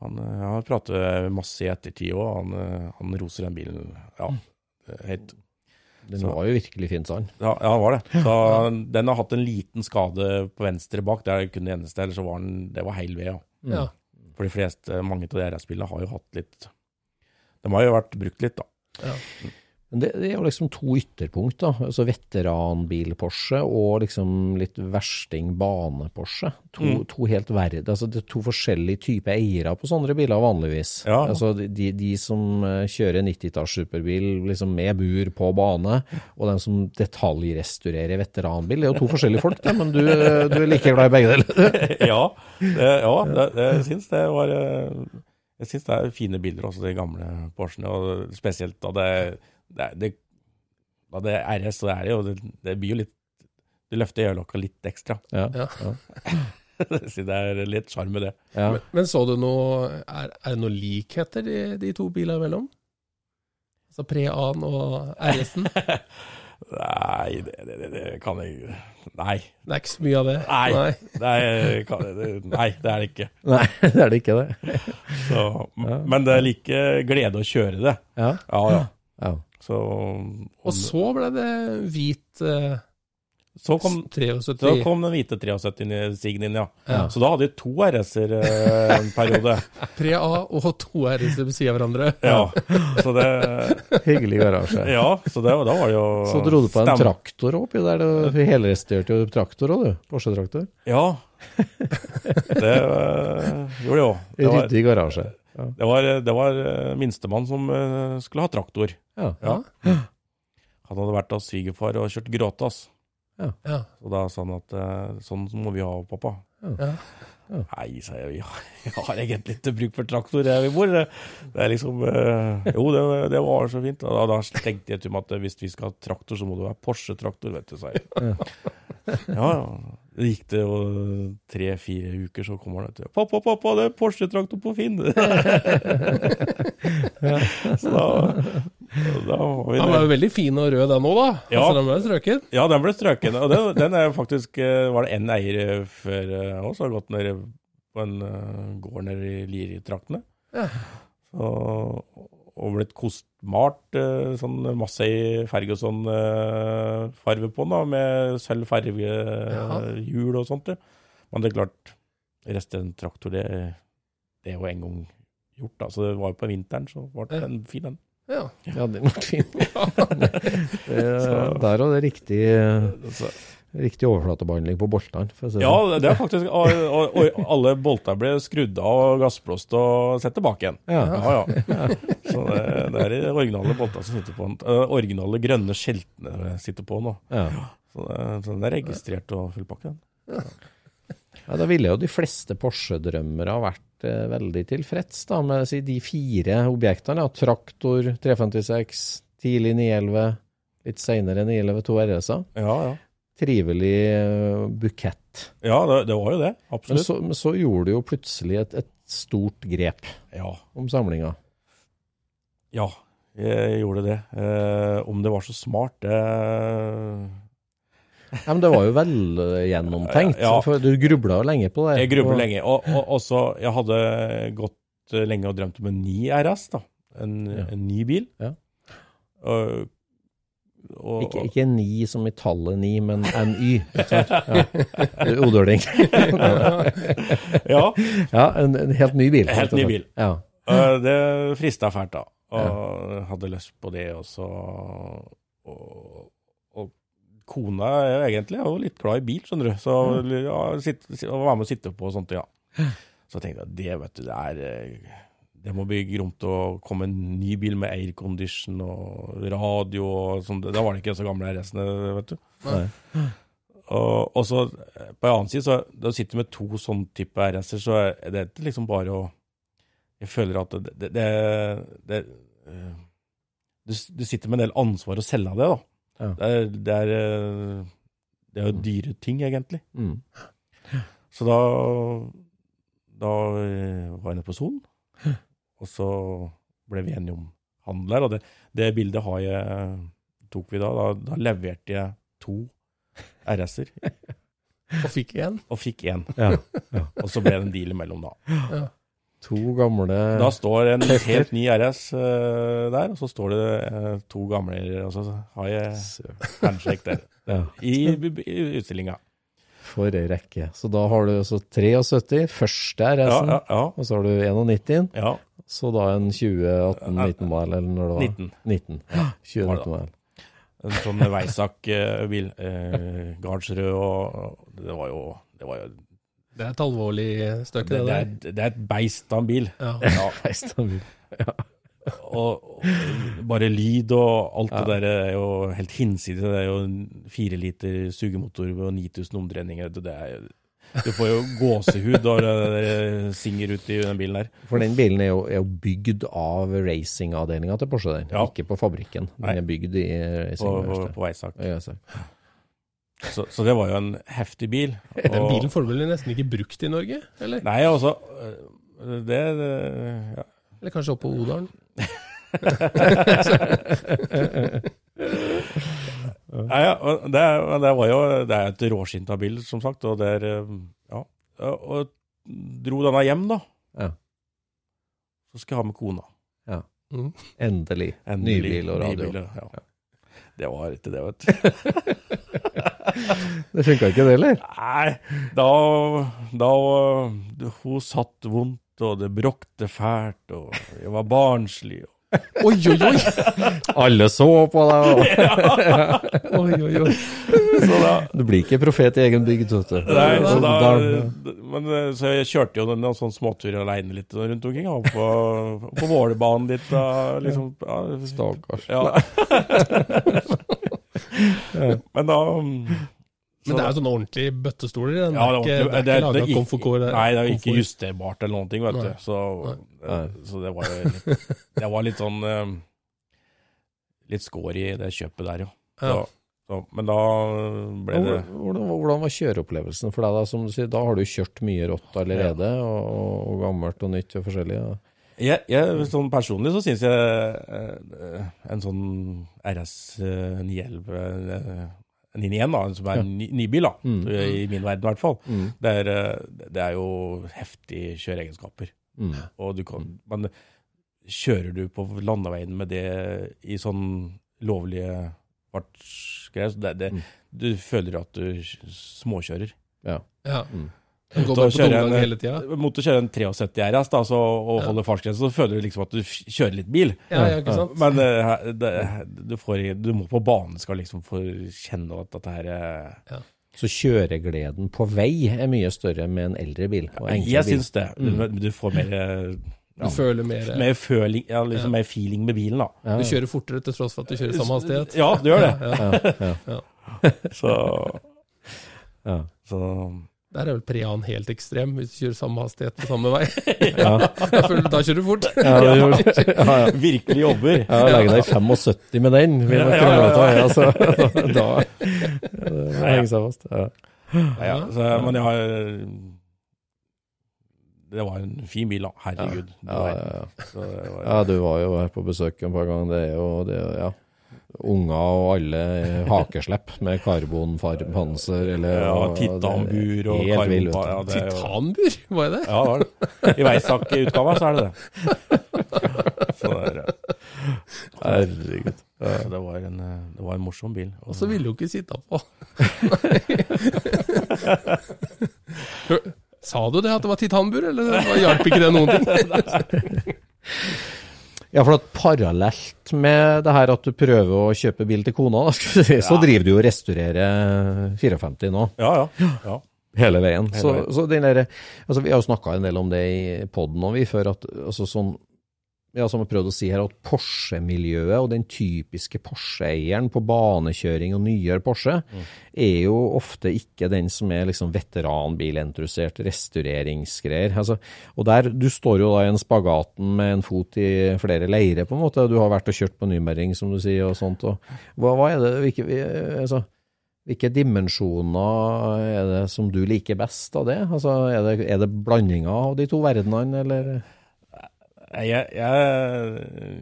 Han uh, har pratet masse i ettertid òg. Han, uh, han roser den bilen. Ja, helt Den Så- var jo virkelig fin, sa han. Ja, ja, han var det. Så Den har hatt en liten skade på venstre bak. Det er kun det eneste. Ellers så var den Det var heil ved, ja. Ja. For de fleste, mange av de RS-bilene har jo hatt litt De har jo vært brukt litt, da. Men det, det er jo liksom to ytterpunkt, da. Altså veteranbil-Porsche og liksom litt versting-bane-Porsche. To, Mm. to helt verd, altså det er to forskjellige typer eiere på sånne biler vanligvis. Ja. Altså de, de som eh, kjører 90-talls superbil liksom med bur på bane, og den som detaljrestaurerer veteranbil. Det er jo to forskjellige folk, da, men du, du er like glad i begge deler. *laughs* ja, det, ja det, det, jeg syns det var eh, Jeg syns det er fine bilder også, de gamle Porschene. Og spesielt da det, det, det Da det er RS, så er det jo Det, det blir jo litt Du løfter øyelokka litt ekstra. Ja. Ja. *laughs* Så det er litt sjarm med det. Ja. Men, men så du noe Er, er det noen likheter de, de to bilene imellom? Altså Pre-A-en og RS-en? *laughs* Nei, det, det, det, det kan jeg Nei. Det er ikke så mye av det? Nei. Det er, kan, det, nei, det er det ikke. *laughs* Nei, det er det ikke, det. Så, Men det er like glede å kjøre det. Ja. Ja, ja. Så, Og så ble det hvit eh, så kom, 73. så kom den hvite 73 Sign inn, ja. Ja. Så da hadde vi to RS-er eh, en periode. *laughs* Pre-A og to RS ved siden av hverandre. Ja, så det Hyggelig garasje. Ja, så det, da var det jo Så dro du på en stem- traktor oppi der, du helrestaurerte jo traktor òg, du. Porsche-traktor. Ja. Det øh, gjorde jeg òg. Ryddig garasje. Ja. det var, det var eh, minstemann som eh, skulle ha traktor. Ja. Ja. Han hadde vært hos svigerfar og kjørt gråtass. Ja. Og da sa han at eh, sånn må vi ha, pappa. Ja. Nei, sa jeg, jeg *laughs* har egentlig ikke bruk for traktor, her vi bor. Det er liksom Jo, det, det var så fint. Og da, da tenkte jeg til meg at hvis vi skal ha traktor, så må det være Porsche-traktor, vet du, sa jeg. Ja, ja. Det gikk det jo tre-fire uker, så kommer han vet du. 'Pappa, pappa, det er Porsche-traktor på Finn!' *laughs* Så da, da var vi Han var jo veldig fin og rød den òg, da. Ja. Altså, den ble strøken. Ja, den ble strøken. Og den, den er faktisk eh, Var det én eier før eh, oss har gått ned på en eh, gård nede i Liritraktene? Ja. Så, og blitt kostmalt. Eh, Sånn masse i Ferguson-farve på den, da, med sølv fargehjul og sånt. det. Men det er klart, resten traktor, det, det er jo en gang gjort. da. Så det var jo på vinteren, så ble den fin, den. Ja. Ja, den ble fin. *laughs* *laughs* Det er- Der var det er riktig, overflatebehandling på boltene. si Ja, sånn. det er faktisk og, og, og alle bolter ble skrudd av og gassblåst og satt tilbake igjen. Ja. ja. ja. Så det, det er de originale boltene som sitter på den. Originale grønne skjeltene sitter på nå. Ja. Så, det, så den er registrert og fullpakket. den. Ja, da ville jo de fleste Porsche-drømmere ha vært eh, veldig tilfreds da, med si, de fire objektene. Ja. Traktor, 356, tidlig 911, litt senere 911 2 RS-er. Ja, ja. Trivelig eh, bukett. Ja, det, det var jo det. Men Absolutt. så, men så gjorde du jo plutselig et, et stort grep Ja, om samlinga. ja, jeg gjorde det. Eh, om det var så smart, det Ja, men det var jo velgjennomtenkt. Ja. For du grubla jo lenge på det. Jeg grubla lenge. Og, og også, jeg hadde gått eh, lenge og drømt om en ny RS, da. En, Ja. en ny bil. Ja. Og og, Ikke, ikke ni som i tallet ni, men NY. *laughs* Ja. Odøling. *laughs* Ja, Ja, en, en helt ny bil. Helt ny bil. Ja. det frista fælt, da. Og hadde lyst på det, også. og, og kona er egentlig er jo litt glad i bil, skjønner du. Så ja, sitte- å være med og sitte på og sånt, ja. Så tenkte jeg det, vet du, det er eh, Det må bli gromt å komme en ny bil med aircondition og radio og sånn. Da var det ikke så gamle RS-ene, vet du. Nei. Og, og så på en annen side, så da du sitter med to sånne type RS-er, så er det ikke liksom bare å Jeg føler at det, det, det, det eh, du, du sitter med en del ansvar å selge av det, da. Ja. Det, er, det, er, eh, det er jo dyre ting, egentlig. Mm. Så da, da eh, var jeg nede på Son, og så ble vi enige om handel. Og det, det bildet har jeg, tok vi da. Da, da leverte jeg to RS-er, *laughs* Og fikk én. og fikk én. Ja. Og så ble det en deal imellom, da. To gamle Da står en helt ny RS uh, der, og så står det uh, to gamle, og så har jeg handshake der. Ja. I, i utstillinga. For ei rekke. Så da har du altså 73, første er RS-en, ja, ja. og så har du 91, ja. så da en 2018-19 mile, eller når det var? 19. 19. Ja, Var det mile. 2019-modell. En sånn Weisack-bil. Eh, Gardsrød og Det var jo Det, var jo, Det er et alvorlig stykke, det, det, det, der. er, det er et beist av en bil. Ja. Ja, *laughs* Feistad-bil. Og, og bare lyd og alt det der er jo helt hinsides. Det er jo en fire liter sugemotor og 9000 omdreininger. Det er jo du får jo gåsehud av det singer ut i den bilen der. For den bilen er jo, er jo bygd av racingavdelinga til Porsche, den. Ja. Ikke på fabrikken. Den Nei. er bygd i På, på, racingverkstedet. på Weisack. Ja, så. Så, det var jo en heftig bil. *laughs* Den bilen får du vel nesten ikke brukt i Norge? Eller, Nei, altså øh, Det, det ja. Eller kanskje oppe på Odalen? *laughs* ja, ja, det, det var jo Det er et råskinta bil, som sagt, og der er øh, Ja. Og dro denne hjem, da. Ja. Så skal jeg ha med kona. Mm. Endelig. Endelig. Nybil og radio. Nybil, ja. Det var ikke det, vet du. *laughs* Det funka ikke det, eller? Nei, da, da Hun satt vondt, og det bråkte fælt, og jeg var barnslig. Og, Oi, oi, oi! Alle så på deg! og- *laughs* oi, oi, oi. så da, Du blir ikke profet i egen bygd, vet du. Nei, så, da, Da- men, eh, så jeg kjørte jo en sånn småtur aleine litt rundt omkring. Og på, på Vålerbanen litt. Da, liksom, ja, Stakkars. Ja. *laughs* men da Men det er jo sånne ordentlige bøttestoler. Den Ja, er det ikke, det er det- ikke laga komfort. Nei, det er jo ikke justerbart eller noen ting, vet du. Så, så det var jo litt, *laughs* det var litt sånn eh, Litt skår i det kjøpet der, jo. Så, Ja. så, men da ble det Hvordan, hvordan, var kjøreopplevelsen for deg? Da som du sier, da har du kjørt mye rått allerede, og, og gammelt og nytt og forskjellig. Ja. Jeg, jeg, sånn personlig så syns jeg eh, en sånn RS eh, 911 eh, 991, da, som er en ny, nybil, da, Mm. i min verden i hvert fall, Mm. det, er, eh, det er jo heftige kjøreegenskaper. Mm. Og du kan, men kjører du på landeveien med det i sånn lovlige fartsgreier, så det, det, Mm. du føler at du småkjører. Ja. Ja. Mm. Den går bare på kjøre tomgang en- hele tiden. Mot å kjøre en 73 RS da, så, og Ja. holde fartsgrense, så føler du liksom at du kjører litt bil. Ja, ja, ikke sant? Men eh, det, du, får, du må på banen skal liksom få kjenne at dette her ja. Så kjøregleden på vei er mye større med en eldre bil. Og en Jeg bil. syns det. Du, du får mer, Du føler mer mer, føling, ja, liksom mer feeling med bilen, da. Ja, Du kjører fortere til tross for at du kjører samme hastighet. Ja, du gjør det. Ja, ja. Ja, *laughs* Så, ja. så Der er vel Prean helt ekstrem, hvis du kjører samme hastighet på samme vei. *laughs* Ja. Da føler da kjører du fort. Ja, det det. *laughs* ja, ja. virkelig jobber. Ja, legge deg 75 med den, vil man Ja, ja, krangle ja, ja. Altså, *laughs* da det henger seg fast. Ja. Ja, ja, så, men jeg har Det var en fin bil, da. Herregud. du Ja, ja, ja. Så det var, ja, du var jo her på besøk en par ganger. Det er jo det, ja. Unger og alle hakeslepp med karbonpanser eller Ja, titanbur og Helt vill, karbon- ja, det jo- Titanbur, hva er det? Ja, det var det. I Weisack-utgava så er det det. *laughs* Så det er, Herregud. Ja, det, var en, eh, det var en morsom bil. Og så ville hun ikke sitte på. *laughs* Sa du det, at det var titanbur, eller hjalp ikke det noen ting? *laughs* Ja, for at parallelt med det her at du prøver å kjøpe bil til kona, så driver du og restaurerer 54 nå. Ja, ja. ja. Hele veien. Hele så, veien. så den der, altså Vi har jo snakka en del om det i poden òg, før. at altså sånn, ja, Som jeg prøvde å si her, at Porsche-miljøet og den typiske Porsche-eieren på banekjøring og nyere Porsche, er jo ofte ikke den som er liksom veteranbilentrusert, restaureringsgreier. Altså, og der, Du står jo da i en spagaten med en fot i flere leirer, på en måte. Du har vært og kjørt på Nymering, som du sier, og sånt. og Hva, hva er det hvilke, altså, hvilke dimensjoner er det som du liker best av det? Altså, er det, er det blandinga av de to verdenene, eller? Jeg, jeg,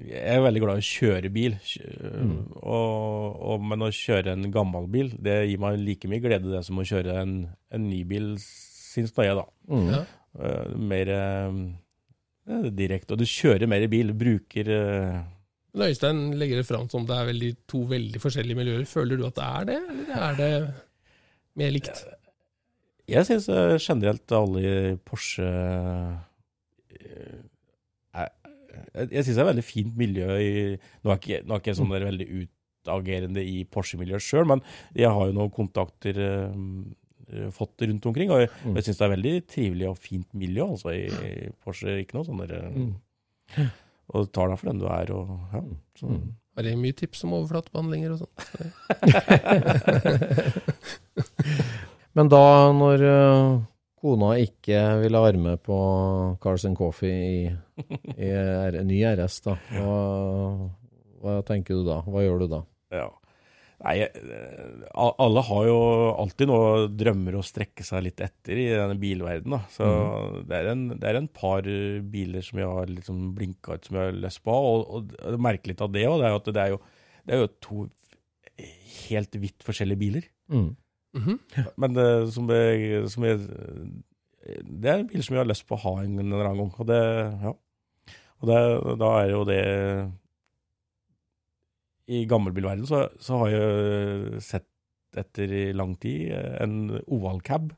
jeg er veldig glad i å kjøre bil. mm. Og, og, men å kjøre en gammel bil, det gir meg like mye glede det som å kjøre en, en ny bil, syns nå jeg, da. Mm. Ja. Eh, mer uh, direkte. Og du kjører mer bil, bruker uh... Men Øystein legger det fram som det er veldig, to veldig forskjellige miljøer. Føler du at det er det, eller er det mer likt? Jeg syns generelt alle i Porsche Jeg, jeg syns det er et veldig fint miljø i Nå er ikke, nå er ikke jeg sånn der veldig utagerende i Porsche-miljøet sjøl, men jeg har jo noen kontakter eh, fått rundt omkring, og jeg, jeg syns det er veldig trivelig og fint miljø altså, i, i Porsche. Ikke noe sånn der eh, Og tar deg for den du er, og ja. Så, Er det mye tips om overflatebehandlinger og sånn? *laughs* Men da, når kona ikke ville være med på Carlsen Coffee i, i R, ny RS, da, hva, hva tenker du da? Hva gjør du da? Ja. Nei, eh, alle har jo alltid noe drømmer å strekke seg litt etter i denne bilverdenen. Da. Så det, er en, det er en par biler som jeg har liksom blinka ut som jeg har lyst på. Og, og det merker litt av det òg, det er det er det er jo to helt vidt forskjellige biler. Mm. Men det, som, jeg, som jeg, det er en bil som jeg har lyst på å ha en eller annen gang. Og, det, ja. og det, da er jo det I gammelbilverdenen så, så har jeg sett etter i lang tid en ovalcab.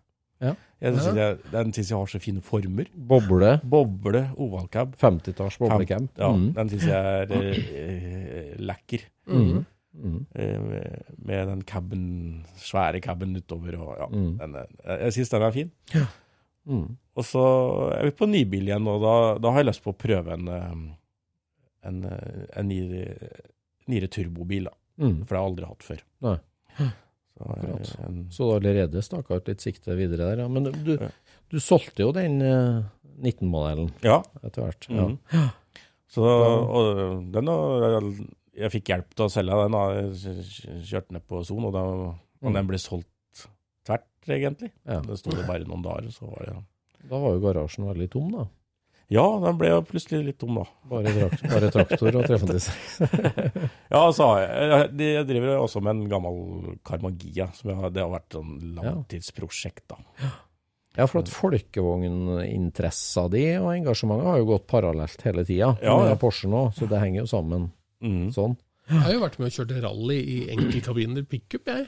Ja. Jeg synes jeg, den syns jeg har så fine former. Boble, Boble ovalcab. 50-talls boblecam. Ja, Mm. Den syns jeg er eh, lekker. Mm. Mm. Eh, med, den caben, svære caben utover. Og, ja, Mm. den jeg syns den er fin. Mm. Og så er vi på nybil igjen, og da, da har jeg lyst på å prøve en, eh, en, eh, en Nire, Nire turbobil. Da. Mm. For det har jeg aldri hatt før. Nei. Så, jeg, en, Så du har allerede staka ut litt sikte videre der, ja. Men du, Ja. du solgte jo den eh, 19-modellen ja. etter hvert. Ja. mhm. Så, og den har, Jeg fikk hjelp til å selge den. da. Jeg kjørte ned på Son, og, da, og den ble solgt tvert, egentlig. Ja. Det sto det bare noen dager, så var det Da var jo garasjen veldig tom, da. Ja, den ble jo plutselig litt tom, da. Bare, trakt, bare traktor og 356. *laughs* Ja, så jeg, jeg, driver også med en gammel Karmagia. Som jeg, har- det har vært sånn langtidsprosjekt, da. Ja, for at folkevogninteressa di og engasjementet har jo gått parallelt hele tida. Ja, med ja. Porsche nå, så det henger jo sammen Mhm. sånn. Jeg har jo vært med og kjørt rally i enkeltkabiner pickup, jeg.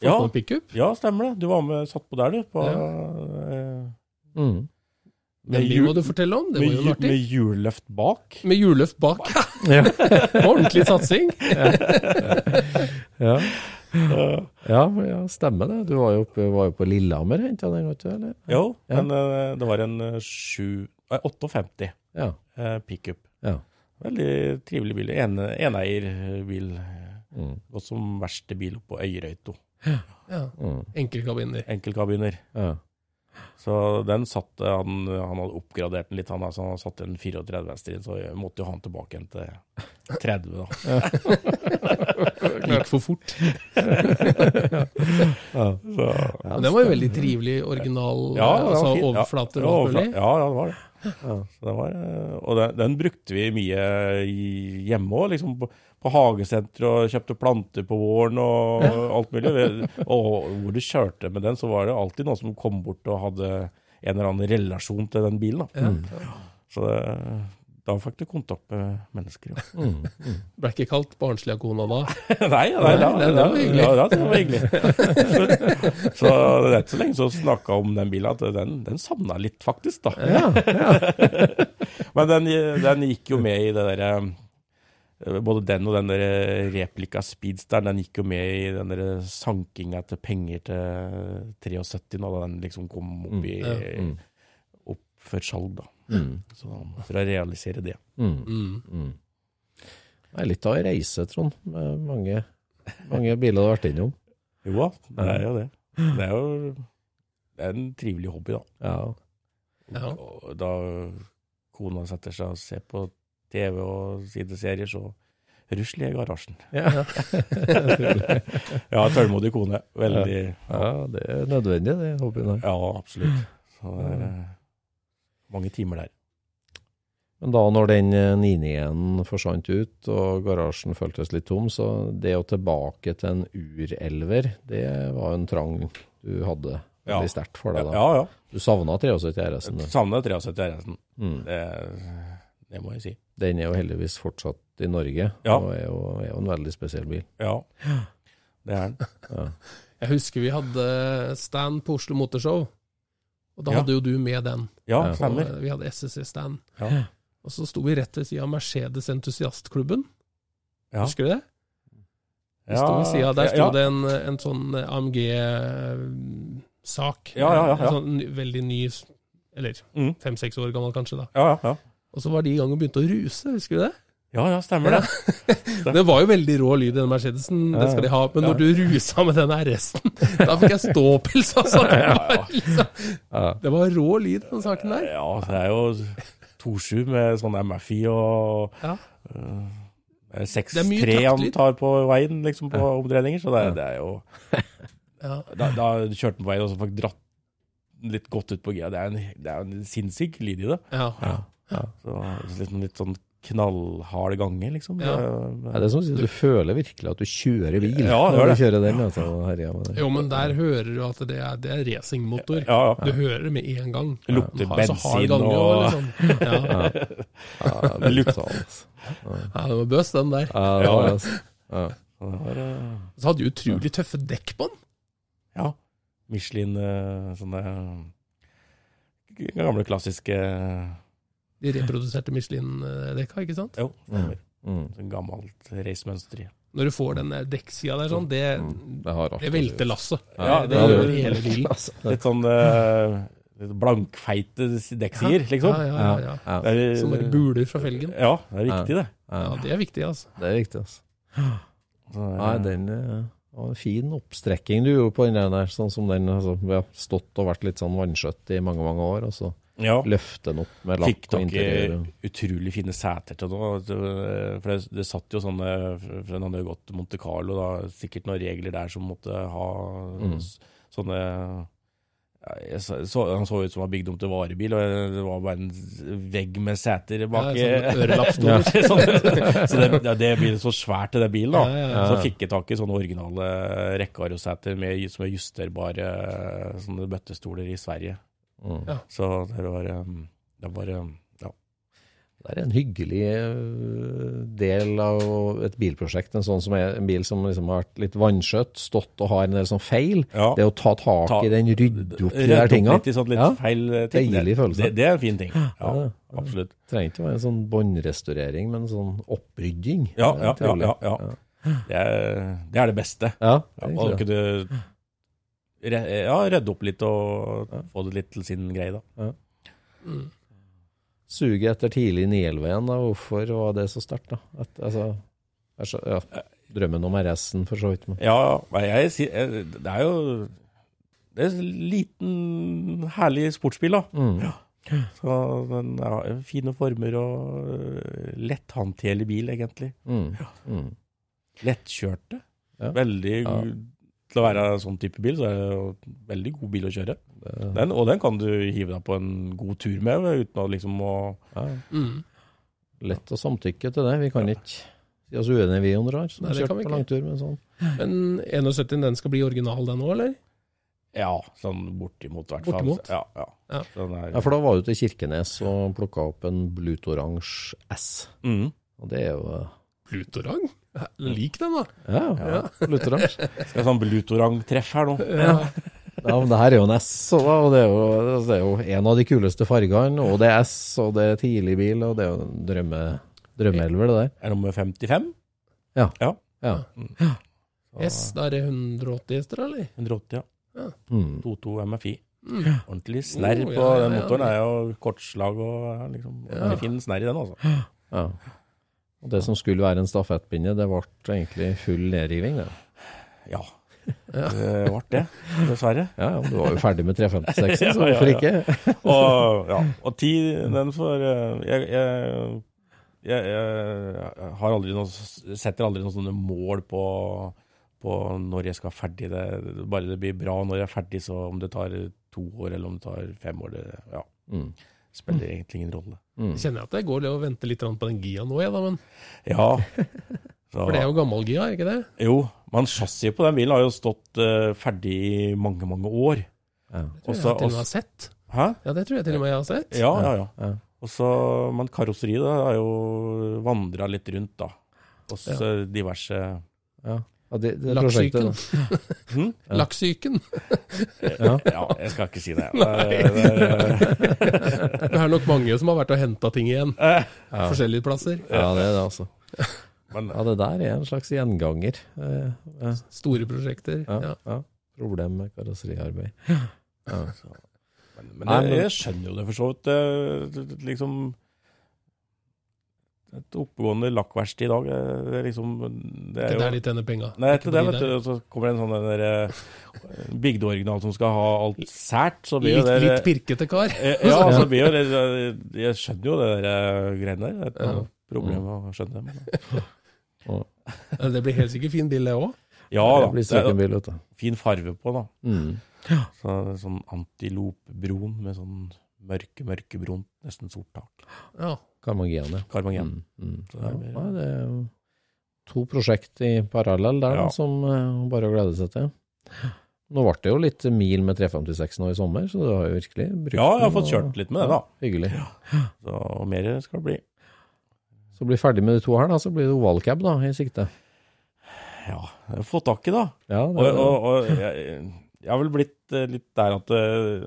Ja. pick. Ja, stemmer det. Du var med, satt på der, du. På, Ja. eh, Mm. Den bilen må du fortelle om, det med, var jo artig. med hjulløft bak. Med hjulløft bak. Ja. *laughs* *laughs* Ordentlig satsing. *laughs* Ja. Ja, ja, stemmer det. Du var jo, oppe, var jo på Lillehammer, henta den, vet du? eller? Jo, Ja. men eh, det var en eh, sju, nei, 58 Ja. eh, pickup. ja. Veldig trivelig bil. En, eneierbil. Mm. Gått som verste bil på Øyrøyto. Ja. Mm. Enkeltkabiner. Enkeltkabiner. ja. Så den satte han Han hadde oppgradert den litt, han, altså, han hadde satt en 34 hester inn, så jeg måtte jo ha den tilbake igjen til 30, da. *laughs* Gikk for fort. *laughs* ja. Så, ja, den var jo veldig trivelig, original, Ja, altså fint. overflater og alt mulig. Ja, ja, det var det. Så det var, eh, og den, den brukte vi mye hjemme òg, liksom på, hagesenteret og kjøpte planter på våren og alt mulig. Og hvor du kjørte med den, så var det alltid noen som kom bort og hadde en eller annen relasjon til den bilen. Da. Mm. Så da fikk du kontakt med mennesker, ja. Mm, mm. Ble ikke kalt barnslig av kona *laughs* da? nei, nei, nei, Nei, det var hyggelig. Ja, det var hyggelig. *laughs* så, så det er ikke så lenge siden vi snakka om den bilen, at den, den savna litt, faktisk, da. *laughs* Men den, den gikk jo med i det derre både den og den der replika Speedsteren, den gikk jo med i den der sankinga etter penger til 73, da den liksom kom opp, i, Mm. opp for salg, da. Mm. Så for å realisere det. Mm. Mm. Mm. Det er litt av ei reise, Trond. Med mange, mange biler du har vært innom. Jo da, det er jo det. Det er jo det er en trivelig hobby, da. Ja. Ja. Og da kona setter seg og ser på TV og sideserier, så rusler jeg i garasjen. *laughs* Ja. Ja, tålmodig kone. Veldig ja, det er nødvendig, det håper jeg. Ja, absolutt. Så det er eh, mange timer der. Men da når den eh, 991 forsvant ut og garasjen føltes litt tom, så det å tilbake til en urelver, det var en trang du hadde Ja. veldig sterkt for deg da. Ja, ja. Du savna 73 RS-en. Savna 73 RS-en. Mm. Det, det må jeg si. Den er jo heldigvis fortsatt i Norge, Ja. og er jo, er jo en veldig spesiell bil. Ja, det er den. Ja. Jeg husker vi hadde stand på Oslo Motorshow, og da Ja. hadde jo du med den. Ja, stemmer. Eh, Vi hadde SSC-stand. Ja. Og så sto vi rett ved sida av Mercedes Entusiastklubben. Ja. Husker du det? Ja. sto ved siden, der sto det en, en sånn AMG-sak. Ja, ja, ja, ja. En sånn veldig ny, eller Mm. fem-seks år gammel kanskje, da. Ja, ja, ja. Og så var de i gang og begynte å ruse, husker du det? Ja, ja, stemmer det. *laughs* Det var jo veldig rå lyd i den Mercedesen, det skal de ha. Men Ja. når du rusa med den RS-en, *laughs* da fikk jeg ståpels, altså. *laughs* Det var, liksom, det var rå lyd, den saken der. Ja, det er jo 2.7 med sånn MFI og Ja. Det er 6.3 mye han tar på veien, liksom, på omdreininger. Så det, det er jo Ja. Da, da kjørte han på veien og så fikk dratt litt godt ut på gira. Det er en, det er en sinnssyk lyd i det. Ja. Så litt, litt sånn knallhard gange, liksom. Ja. Ja, det er sånn at du føler virkelig at du kjører bil Ja, jeg når du det. kjører den. Altså, herja med det. Jo, men der hører du at det er, det er racingmotor. Ja, ja. Du hører det med en gang. Lukter har bensin gange og- liksom. ja. *laughs* Ja, det lukter alt. ja, det var bøs, den der. Ja, det var altså. Ja. Så øh, Så hadde du utrolig tøffe dekk på den. ja. Michelin, øh, sånne gamle, klassiske De reproduserte Michelin-dekka, ikke sant? Jo, stemmer. Mm. Sånn gammelt racemønster. Når du får den dekksida der sånn, det, Det det velter lasset. Ja, det ja, det gjør hele bilen. *laughs* Altså, Litt sånn uh, blankfeite dekksider, liksom. Ja, ja, ja, ja. ja, er- Som bare buler fra felgen. Ja, det er viktig, det. Ja, det er viktig, altså. det er viktig, altså. Ja, Nei, den eh, var en fin oppstrekking du gjorde på den der, sånn som den altså, Vi har stått og vært litt sånn vanskjøtt i mange, mange år, og så ja. løfte den opp med lakk Fikk og dere utrolig fine seter til nå? For det, det satt jo sånne For den hadde jo gått til Monte Carlo, da, sikkert noen regler der som måtte ha Mm. sånne ja, så, Han så ut som han var bygd om til varebil, og det var bare en vegg med seter bak. Ja, sånn. *laughs* *laughs* Sånn- så det, ja, det blir så svært til den bilen, da. Ja, ja, ja. Så fikk jeg tak i sånne originale rekkearroseter som er justerbare sånne bøttestoler i Sverige. Mm. Ja. Så det var, det var ja. Det er en hyggelig eh, del av et bilprosjekt. En sånn som er en bil som liksom har vært litt vanskjøtt, stått og har en del sånn feil. Ja. Det å ta tak Ta- i den, rydde opp de der tinga. litt i sånn litt Ja. feil eh, ting. Deilig Det- følelse. Det, det er en fin ting. Ja, absolutt. Trenger ikke å være en sånn båndrestaurering, men en sånn opprydding. Ja, Det ja, ja. ja, ja. Det, er, det er det beste. Ja, det er og det. kunne ja, rydde opp litt og få det litt til sin greie, da. Mm. Suge etter tidlig 911 da, hvorfor var det så sterkt, da? At, altså, skjø- ja, drømmen om RS-en, for så vidt. Men. Ja, jeg, jeg, det er jo Det er en liten, herlig sportsbil, da. Mm. Så den har fine former og øh, letthåndterlig bil, egentlig. Mm. Mm. Lettkjørte. Ja. Veldig Ja. Til å være en sånn type bil, så er det jo en veldig god bil å kjøre. Den, og den kan du hive deg på en god tur med, uten å liksom å ja, Mm. lett å samtykke til det. Vi kan ikke si oss uenige, vi, Jon Rar, som Nei, har kjørt kan vi på langtur med en sånn. Men 71, den skal bli original den òg, eller? Ja, sånn bortimot, i hvert fall. Bortimot? Ja, ja. Ja. Er, Ja, for da var du til Kirkenes og plukka opp en blutoransje S. mm. Og det er jo Plutorang? *laughs* Lik den, da. Ja, ja. blutoransje. *laughs* Skal ha sånn blutorang-treff her nå. Ja. ja, men det her er jo en S, og det er, jo, det er jo en av de kuleste fargene. Og det er S, og det er tidlig bil, og det er jo en drømme, drømmeelver, det der. Er nummer 55? Ja. Ja. Ja. S, da er det 180 hester, eller? 180, ja. Mm. 22 MFI. Mm. Ordentlig snerr Oh, på ja, ja, den motoren. Det er jo kortslag og ja, liksom, Ja. fin snerr i den, altså. Ja. Og det som skulle være en stafettpinne, det ble egentlig full nedriving, det. Ja. Det ble det, dessverre. Ja, ja, du var jo ferdig med *laughs* 356, så hvorfor ikke? Og, ja, og ti, den får eh, jeg, jeg, jeg, jeg har aldri noe, setter aldri noen sånne mål på, på når jeg skal ferdig. Det, bare det blir bra når jeg er ferdig, så om det tar to år eller om det tar fem år, det ja, Mm. Spiller egentlig ingen rolle. Mm. Jeg kjenner at jeg går og venter litt på den Gia nå, jeg, da, men Ja. *laughs* Så, For det er jo gammel Gia, er ikke det? Jo, men chassiset på den bilen har jo stått uh, ferdig i mange, mange år. Ja. Tror jeg til og med jeg har sett. Hæ? Ja, det tror jeg til og med jeg har sett. Ja, ja, ja. Ja. Og så, men karosseriet har jo vandra litt rundt, da. Hos ja. diverse Ja. Ja, det, det Lakssyken. hmm? hm? Lakksyken. Ja. Ja, jeg skal ikke si det. Det- er nok mange som har vært og henta ting igjen. Eh, Forskjellige plasser. Ja, det er det, altså. Ja, det der er en slags gjenganger. Eh, Store prosjekter. ja, Ja. ja. Problem med karosseriarbeid. Ja. Men, men Nei, men- jeg skjønner jo det for så vidt. Det- Liksom Et oppegående lakkverksted i dag, det er liksom Det er er der de tjener penga. Nei, etter det, vet du. Så kommer det en sånn der eh, Bygdeoriginal som skal ha alt sært, så blir jo Litt, det litt pirkete kar. Eh, Ja, *laughs* så blir jo det Jeg skjønner jo det der eh, greiene der. Det er ikke noe problem å skjønne det. Men, *laughs* Det blir helt sikkert fin bil, det òg. ja da. det blir Det er vet du. fin farve på, da. Mm. Så, sånn antilop-bron med sånn mørke, mørkebrun, nesten sort tak. Ja. Karmagian, ja. Karmagen. Mm. Mm. Så det Ja, er nei, det er to prosjekt i parallell der Ja. som eh, bare å glede seg til. Nå ble det jo litt mil med 356 nå i sommer, så du har jo virkelig brukt Ja, jeg har fått kjørt litt med det, da. Ja, hyggelig. Så, og mer skal det bli. Så blir ferdig med de to her, da, så blir det ovalcab da, i sikte. Ja, jeg har fått tak i, da. Ja, det, Og, og, og jeg, jeg har vel blitt eh, litt der at eh,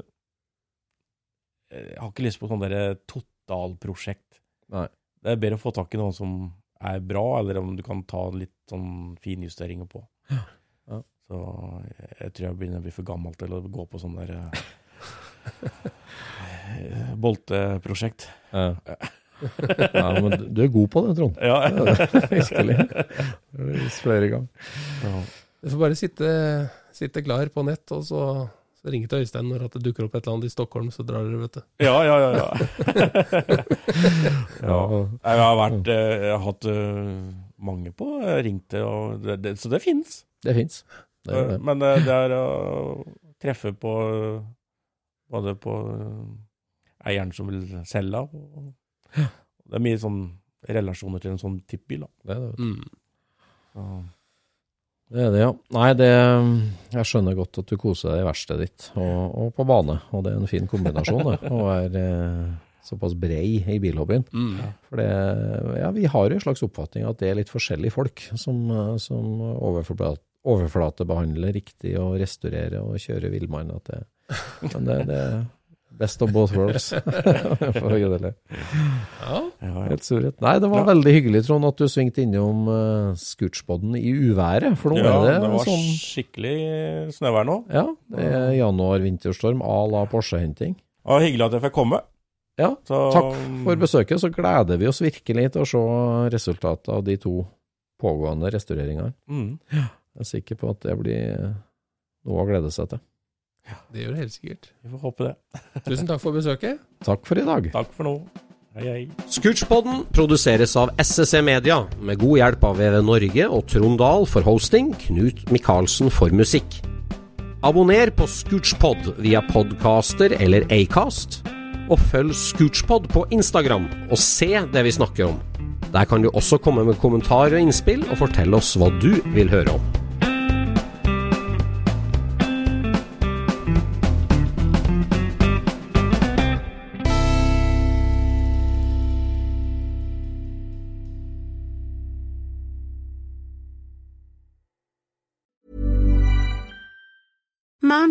Jeg har ikke lyst på sånn derre totalprosjekt. Nei. Det er bedre å få tak i noen som er bra, eller om du kan ta litt sånn finjusteringer på. Ja. Så jeg, jeg tror jeg begynner å bli for gammel til å gå på sånn der eh, *laughs* bolteprosjekt. ja. *laughs* ja, men du- er god på det, Trond. Ja. Virkelig. Flere ganger. ja. Du får bare sitte, sitte klar på nett, og så, så ringe til Øystein når det dukker opp et eller annet i Stockholm, så drar dere, vet du. Ja, ja, ja. ja. *laughs* Ja. Jeg har vært eh, Jeg har hatt eh, mange på jeg har ringt og det, det, så det fins. Det fins. Det. Men eh, det er å treffe på Både på eh, eieren som vil selge, og det er mye sånn relasjoner til en sånn tippbil. da. Det er det, vet du. Mm. Så, Det er det, ja. Nei, det, jeg skjønner godt at du koser deg i verkstedet ditt, og, og på bane. Og det er en fin kombinasjon, det. Å være eh, såpass brei i bilhobbyen. Mm. For det, ja, vi har jo en slags oppfatning at det er litt forskjellige folk som, eh, som overflat, overflatebehandler riktig og restaurerer og kjører villmann. Men det, det best of both worlds. *laughs* For å gjøre det. Ja. Helt surret. Nei, det var Ja. veldig hyggelig, Trond, at du svingte innom uh, Scootspoden i uværet. For nå ja, er det, det var sånn skikkelig snøvær nå. Ja, det er januar-vinterstorm à la Porsche-henting. Ja, hyggelig at jeg fikk komme. Ja, Så, takk for besøket. Så gleder vi oss virkelig til å se resultatet av de to pågående restaureringene. Mm. Jeg er sikker på at det blir noe å glede seg til. Det gjør det helt sikkert. Vi får håpe det. *laughs* Tusen takk for besøket. Takk for i dag. Takk for nå. Hei, hei. Scootspodden produseres av SSC Media, med god hjelp av VV Norge og Trond Dahl for hosting, Knut Micaelsen for musikk. Abonner på Scootchpod via podcaster eller Acast, og følg Scootchpod på Instagram og se det vi snakker om. Der kan du også komme med kommentarer og innspill, og fortelle oss hva du vil høre om.